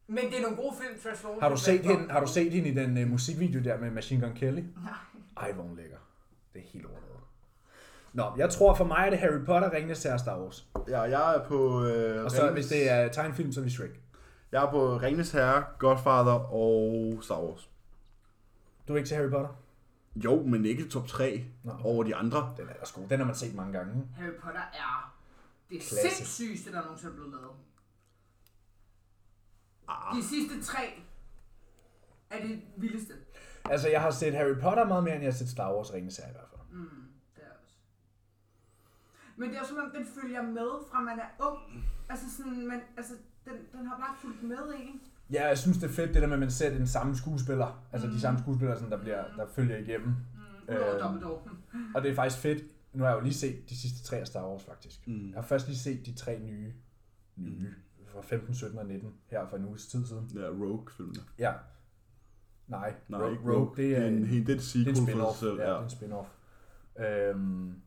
Men det er nogle gode film, Transformers. Har du set hende, har du set hende i den uh, musikvideo der med Machine Gun Kelly? Nej. Ej, hvor hun lækker. Det er helt overdrevet. Nå, jeg tror for mig er det Harry Potter, Ringenes Herre, Star Wars. Ja, jeg er på... Øh, Og så hvis det er tegnefilm, så er det Shrek. Jeg er på Ringnes Herre, Godfather og Star Wars. Du er ikke til Harry Potter? Jo, men ikke top 3 Nå. over de andre. Den er også god. Den har man set mange gange. Harry Potter er det Klasse. sindssygeste, der nogensinde er blevet lavet. Ah, De sidste tre er det vildeste. Altså, jeg har set Harry Potter meget mere, end jeg har set Star Wars Herre i hvert fald. Mm, det er også. Men det er jo som om, den følger med fra man er ung. Altså sådan, man, altså, den, den har bare fulgt med, ikke? Ja, jeg synes, det er fedt, det der med, at man ser den samme skuespiller. Altså de Mm. samme skuespillere, sådan, der, bliver, der følger igennem. Mm. Dumbledore. Og det er faktisk fedt. Nu har jeg jo lige set de sidste tre af Star Wars, faktisk. mm. Jeg har først lige set de tre nye, nye fra 15, 17 og 19, her for en uges tid siden. Ja, Rogue-filmene. Ja. Nej, Nej, Rogue, ikke Rogue, det er, en, en, helt, det er et det sequel er en for spin-off. sig selv. Ja, det er en spin-off. Øhm,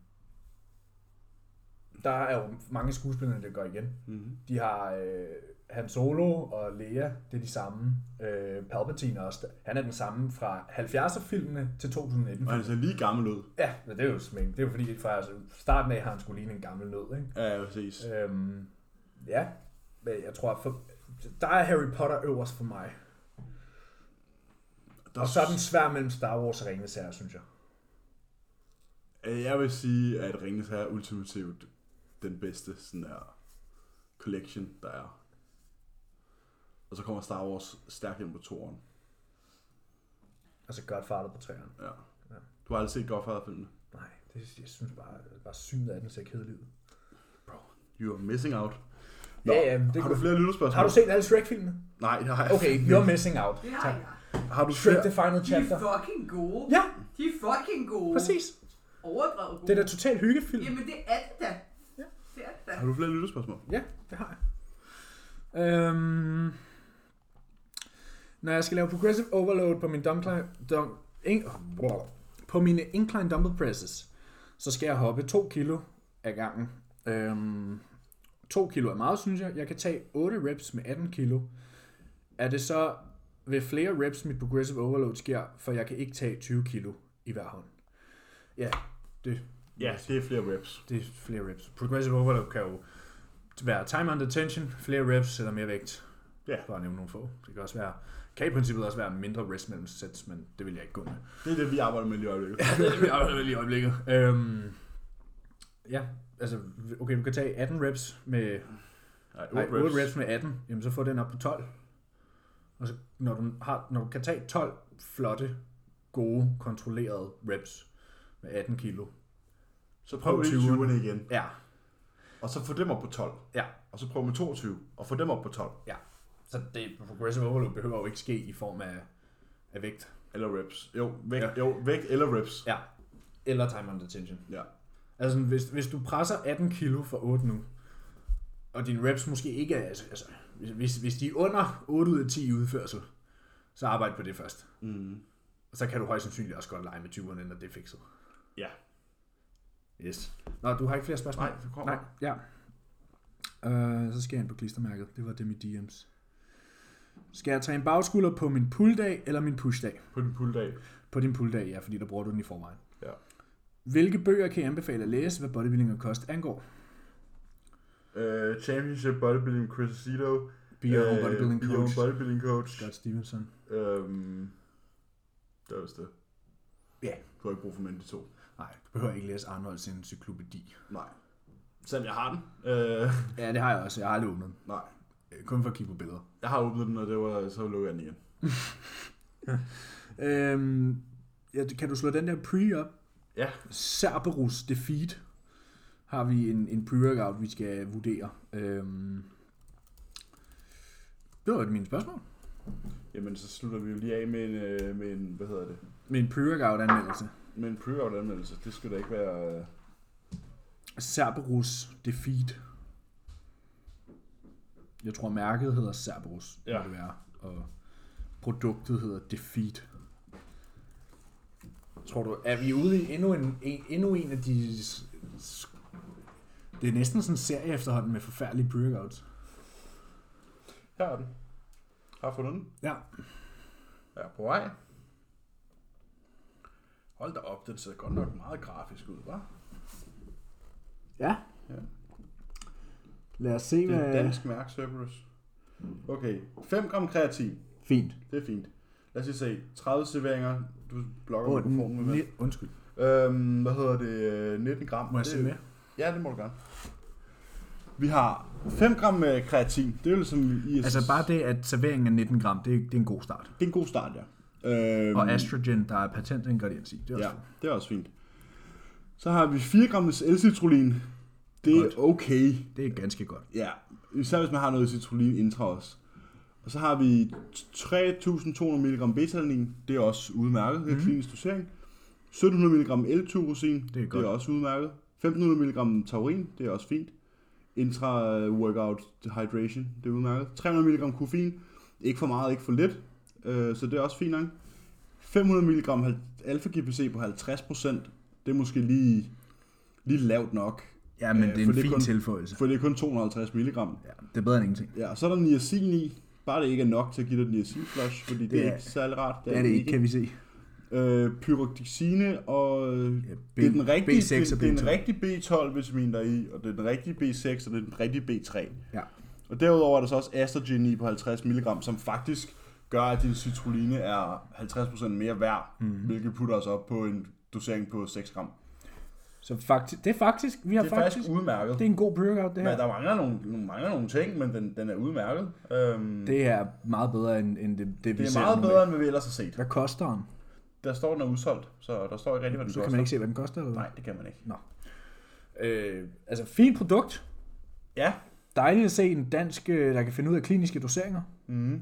der er jo mange skuespillere, der går igen. Mm-hmm. De har øh, Han Solo og Leia, det er de samme. Øh, Palpatine også. Han er den samme fra 70'er-filmene til 2019. Og han ser lige gammel ud. Ja, men det er jo smæng. Det er jo fordi, fra starten af har han skulle ligne en gammel nød, ikke? Ja, præcis. Øhm, ja, men jeg tror, for, der er Harry Potter øverst for mig. Der, Og så er den svær mellem Star Wars og Ringenes Herre, synes jeg. Øh, Jeg vil sige, at Ringens Herre er ultimativt den bedste sådan der collection, der er. Og så kommer Star Wars stærkt ind på toren. Altså Godfather på træerne. Ja. Ja. Du har aldrig set Godfather-filmen? Nej, det, jeg synes bare, bare synet af den ser kedelig ud. You are missing out. Ja, ja, men det har du flere lytterspørgsmål? Har du set alle Shrek-filmene? Nej, det har jeg Okay, you're missing out. Det har Tak. jeg. Har du Shrek flere? The Final De er Chapter. fucking gode. Ja, De er fucking gode. præcis. Overdrevet gode. Det er da totalt hyggefilm. Jamen det er det da. Ja. Det er det da. Har du flere lytterspørgsmål? Ja, det har jeg. Øhm, når jeg skal lave progressive overload på min dumcline, dum, in, på mine incline dumbbell presses, så skal jeg hoppe 2 kilo af gangen. Øhm, 2 kilo er meget, synes jeg. Jeg kan tage 8 reps med 18 kilo. Er det så ved flere reps, mit progressive overload sker, for jeg kan ikke tage 20 kilo i hver hånd? Ja, det, Ja, det er flere reps. det er flere reps. Progressive overload kan jo være time under tension, flere reps eller mere vægt. Ja. Bare nævne nogle få. Det kan også være, kan i princippet også være mindre rest mellem sets, men det vil jeg ikke gå med. Det er det, vi arbejder med lige i øjeblikket. Ja, det er det, vi arbejder med lige i øjeblikket. Øhm, ja, altså, okay, du kan tage 18 reps med, Nej, nej, 8 8 reps. reps med 18, jamen så få den op på 12. Og så, når du, har, når du kan tage 12 flotte, gode, kontrollerede reps med 18 kilo. Så prøv lige 20'erne. 20'erne igen. Ja, Og så få dem op på 12. Ja. Og så prøv med 22. Og få dem op på 12. så det progressive overload behøver jo ikke ske i form af, af vægt. Eller reps. Jo, væk, Ja. jo, væk eller reps. Ja. Eller time under tension. Ja. Altså, hvis, hvis du presser 18 kilo for 8 nu, og dine reps måske ikke er, altså, altså hvis, hvis de er under 8 ud af 10 i udførsel, så arbejde på det først. Mm. Og så kan du højst sandsynligt også godt lege med 20'erne, når det er fikset. Ja. Yes. Nå, du har ikke flere spørgsmål? Nej, det kommer. Nej, ja. Uh, så skal jeg ind på klistermærket. Det var dem i DM's. Skal jeg træne bagskulder på min pulldag eller min pushdag? På din pulldag. På din pulldag, ja, fordi der bruger du den i forvejen. Ja. Hvilke bøger kan jeg anbefale at læse, hvad bodybuilding og kost angår? Uh, Championship Bodybuilding Chris Aceto. Be Your Own Øh, Bodybuilding Be Your Own Coach. Bodybuilding Coach. Scott Stevenson. Øhm, det var vist det. Ja. Du har ikke brug for end de to. Nej, du behøver ikke læse Arnolds encyklopædi. Nej. Selvom jeg har den. Øh, Ja, det har jeg også. Jeg har aldrig åbnet den. nej. Øh, Kun for at kigge på billeder. Jeg har åbnet den, og det var, så lukker jeg den igen. Øhm, ja, kan du slå den der pre op? Ja. Cerberus Defeat har vi en, en pre-workout, vi skal vurdere. Øhm, det var mine spørgsmål. Jamen, så slutter vi jo lige af med en, øh, med en hvad hedder det? Med en pre-workout anmeldelse. Med en pre anmeldelse. Det skulle da ikke være... Øh, Cerberus Defeat. Jeg tror, mærket hedder Cerberus, Ja. det være. Og produktet hedder Defeat. Tror du, er vi ude i endnu en, en, endnu en af de... Det er næsten sådan en serie efterhånden med forfærdelige pre-workouts. her er den. Har fundet den. Ja. Jeg er på vej. Hold da op, den ser godt nok meget grafisk ud, hva'? Ja. Ja. Lad os se, Det er hvad... et dansk mærke, Cerberus. Okay, 5 gram kreatin. Fint. Det er fint. Lad os lige se. 30 serveringer. Du blokker Oh, mikrofonen med. undskyld. Øhm, hvad hedder det? Øh, 19 gram. Må jeg se med? Ja, det må du gerne. Vi har 5 gram øh, kreatin. Det er jo ligesom i Altså bare det, at serveringen er 19 gram, det er, det er en god start. Det er en god start, ja. Øhm, Og estrogen, der er patentingrediens i. Det er også Ja, det er også fint. Så har vi 4 gram L-citrulin. Det er Godt. okay. Det er ganske godt. Ja, især hvis man har noget citrullin intra også. Og så har vi 3.200 mg beta-alanin. Det er også udmærket. Det er Mhm. klinisk dosering. 1700 mg L-tyrosin. Det er godt. Det er også udmærket. 1500 mg taurin. Det er også fint. Intra-workout hydration. Det er udmærket. 300 mg koffein. Ikke for meget, ikke for lidt. Øh, så det er også fint nok. 500 mg alfa-GPC på 50%. Det er måske lige, lige lavt nok. Ja, men Øh, det er en det er fin kun- tilføjelse. For det er kun 250 mg. Ja, det er bedre end ingenting. Ja, så er der niacin i. Bare det ikke er nok til at give dig niacin flush, fordi det, Det er er- ikke særlig rart. Det er det ikke, kan vi se. Øh, pyroxine og øh, Ja, B, det er den rigtige, B6 det, og det er den B12. rigtige B12 vitamin der er i, og det er den rigtige B6 og det er den rigtige B3. Ja. Og derudover er der så også astrogen i på 50 mg, som faktisk gør, at din citrulline er 50% mere værd, mm. hvilket putter os op på en dosering på 6 gram. Så faktisk, det er faktisk, vi har Det er faktisk, faktisk udmærket. det er en god pre-workout, det Men her. der mangler nogle, nogle, mangler nogle ting, men den, den er udmærket. Øhm, Det er meget bedre end, end det, det, vi det er meget bedre, end hvad vi ellers har set. Hvad koster den? Der står, den er udsolgt, så der står ikke rigtig, hvad den Så koster. kan man ikke se, hvad den koster, eller? Nej, det kan man ikke. Øh, altså, fint produkt. Ja. Dejligt at se en dansk, øh, der kan finde ud af kliniske doseringer. Mm.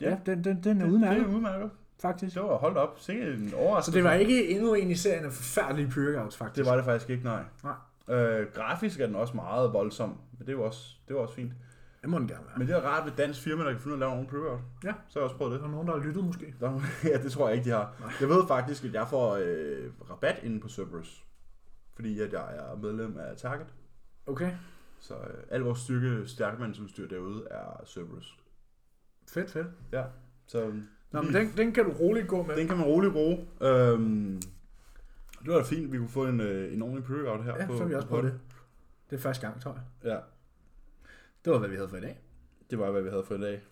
Ja. Ja, den, den, den er Det, udmærket, det er udmærket. Faktisk. Det var holdt op. Sikke en overraskelse. Så det var ikke endnu en i serien af forfærdelige pre-workouts, faktisk. Det var det faktisk ikke, nej. Nej. Øh, grafisk er den også meget voldsom, men det er jo også, det var også fint. Det må den gerne være. Men det er rart ved dansk firma, der kan finde ud af at lave nogle pre Ja. Så har jeg også prøvet Er det. der nogen, der har lyttet måske? Der, ja, det tror jeg ikke, de har. Nej. Jeg ved faktisk, at jeg får øh, rabat inde på Cerberus. Fordi at jeg er medlem af Target. Okay. Så øh, al vores styrke, stærkemandsudstyr derude er Cerberus. Fedt, fedt. Så Nå, men den, den kan du roligt gå med. Den kan man roligt bruge. Øhm, det var da fint, at vi kunne få en, øh, en ordentlig pre-workout her. Ja, på, så vi også på det. Det er første gang, tror jeg. Ja, Det var, hvad vi havde for i dag. det var, hvad vi havde for i dag.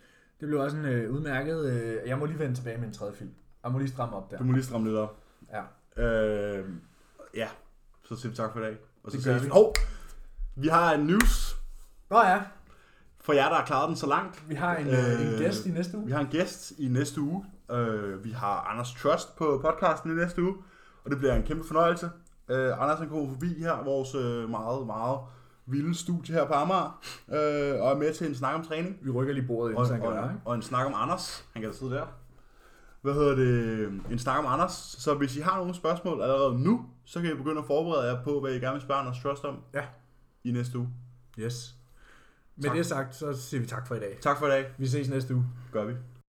Det blev også en øh, udmærket... Øh, jeg må lige vende tilbage med en tredje film. Jeg må lige stramme op der. Du må lige stramme lidt op. Ja. Øh, ja, så siger vi tak for i dag. Og så Det gør vi. Hov, vi har en news Nå ja, for jer, der har klaret den så langt. vi har en, øh, en Øh, gæst i næste uge. Vi har en gæst i næste uge. Øh, vi har Anders Trust på podcasten i næste uge. Og det bliver en kæmpe fornøjelse. Øh, Anders han kommer forbi her, vores øh, meget, meget vilde studie her på Amager. Øh, og er med til en snak om træning. Vi rykker lige bordet ind, Og, så han kan og, være, og en snak om Anders. Han kan sidde der. Hvad hedder det? En snak om Anders. Så hvis I har nogle spørgsmål allerede nu, så kan I begynde at forberede jer på, hvad I gerne vil spørge Anders Trust om. Ja. I næste uge. Yes. Med Tak. det sagt, så siger vi tak for i dag. Tak for i dag. Vi ses næste uge. Gør vi.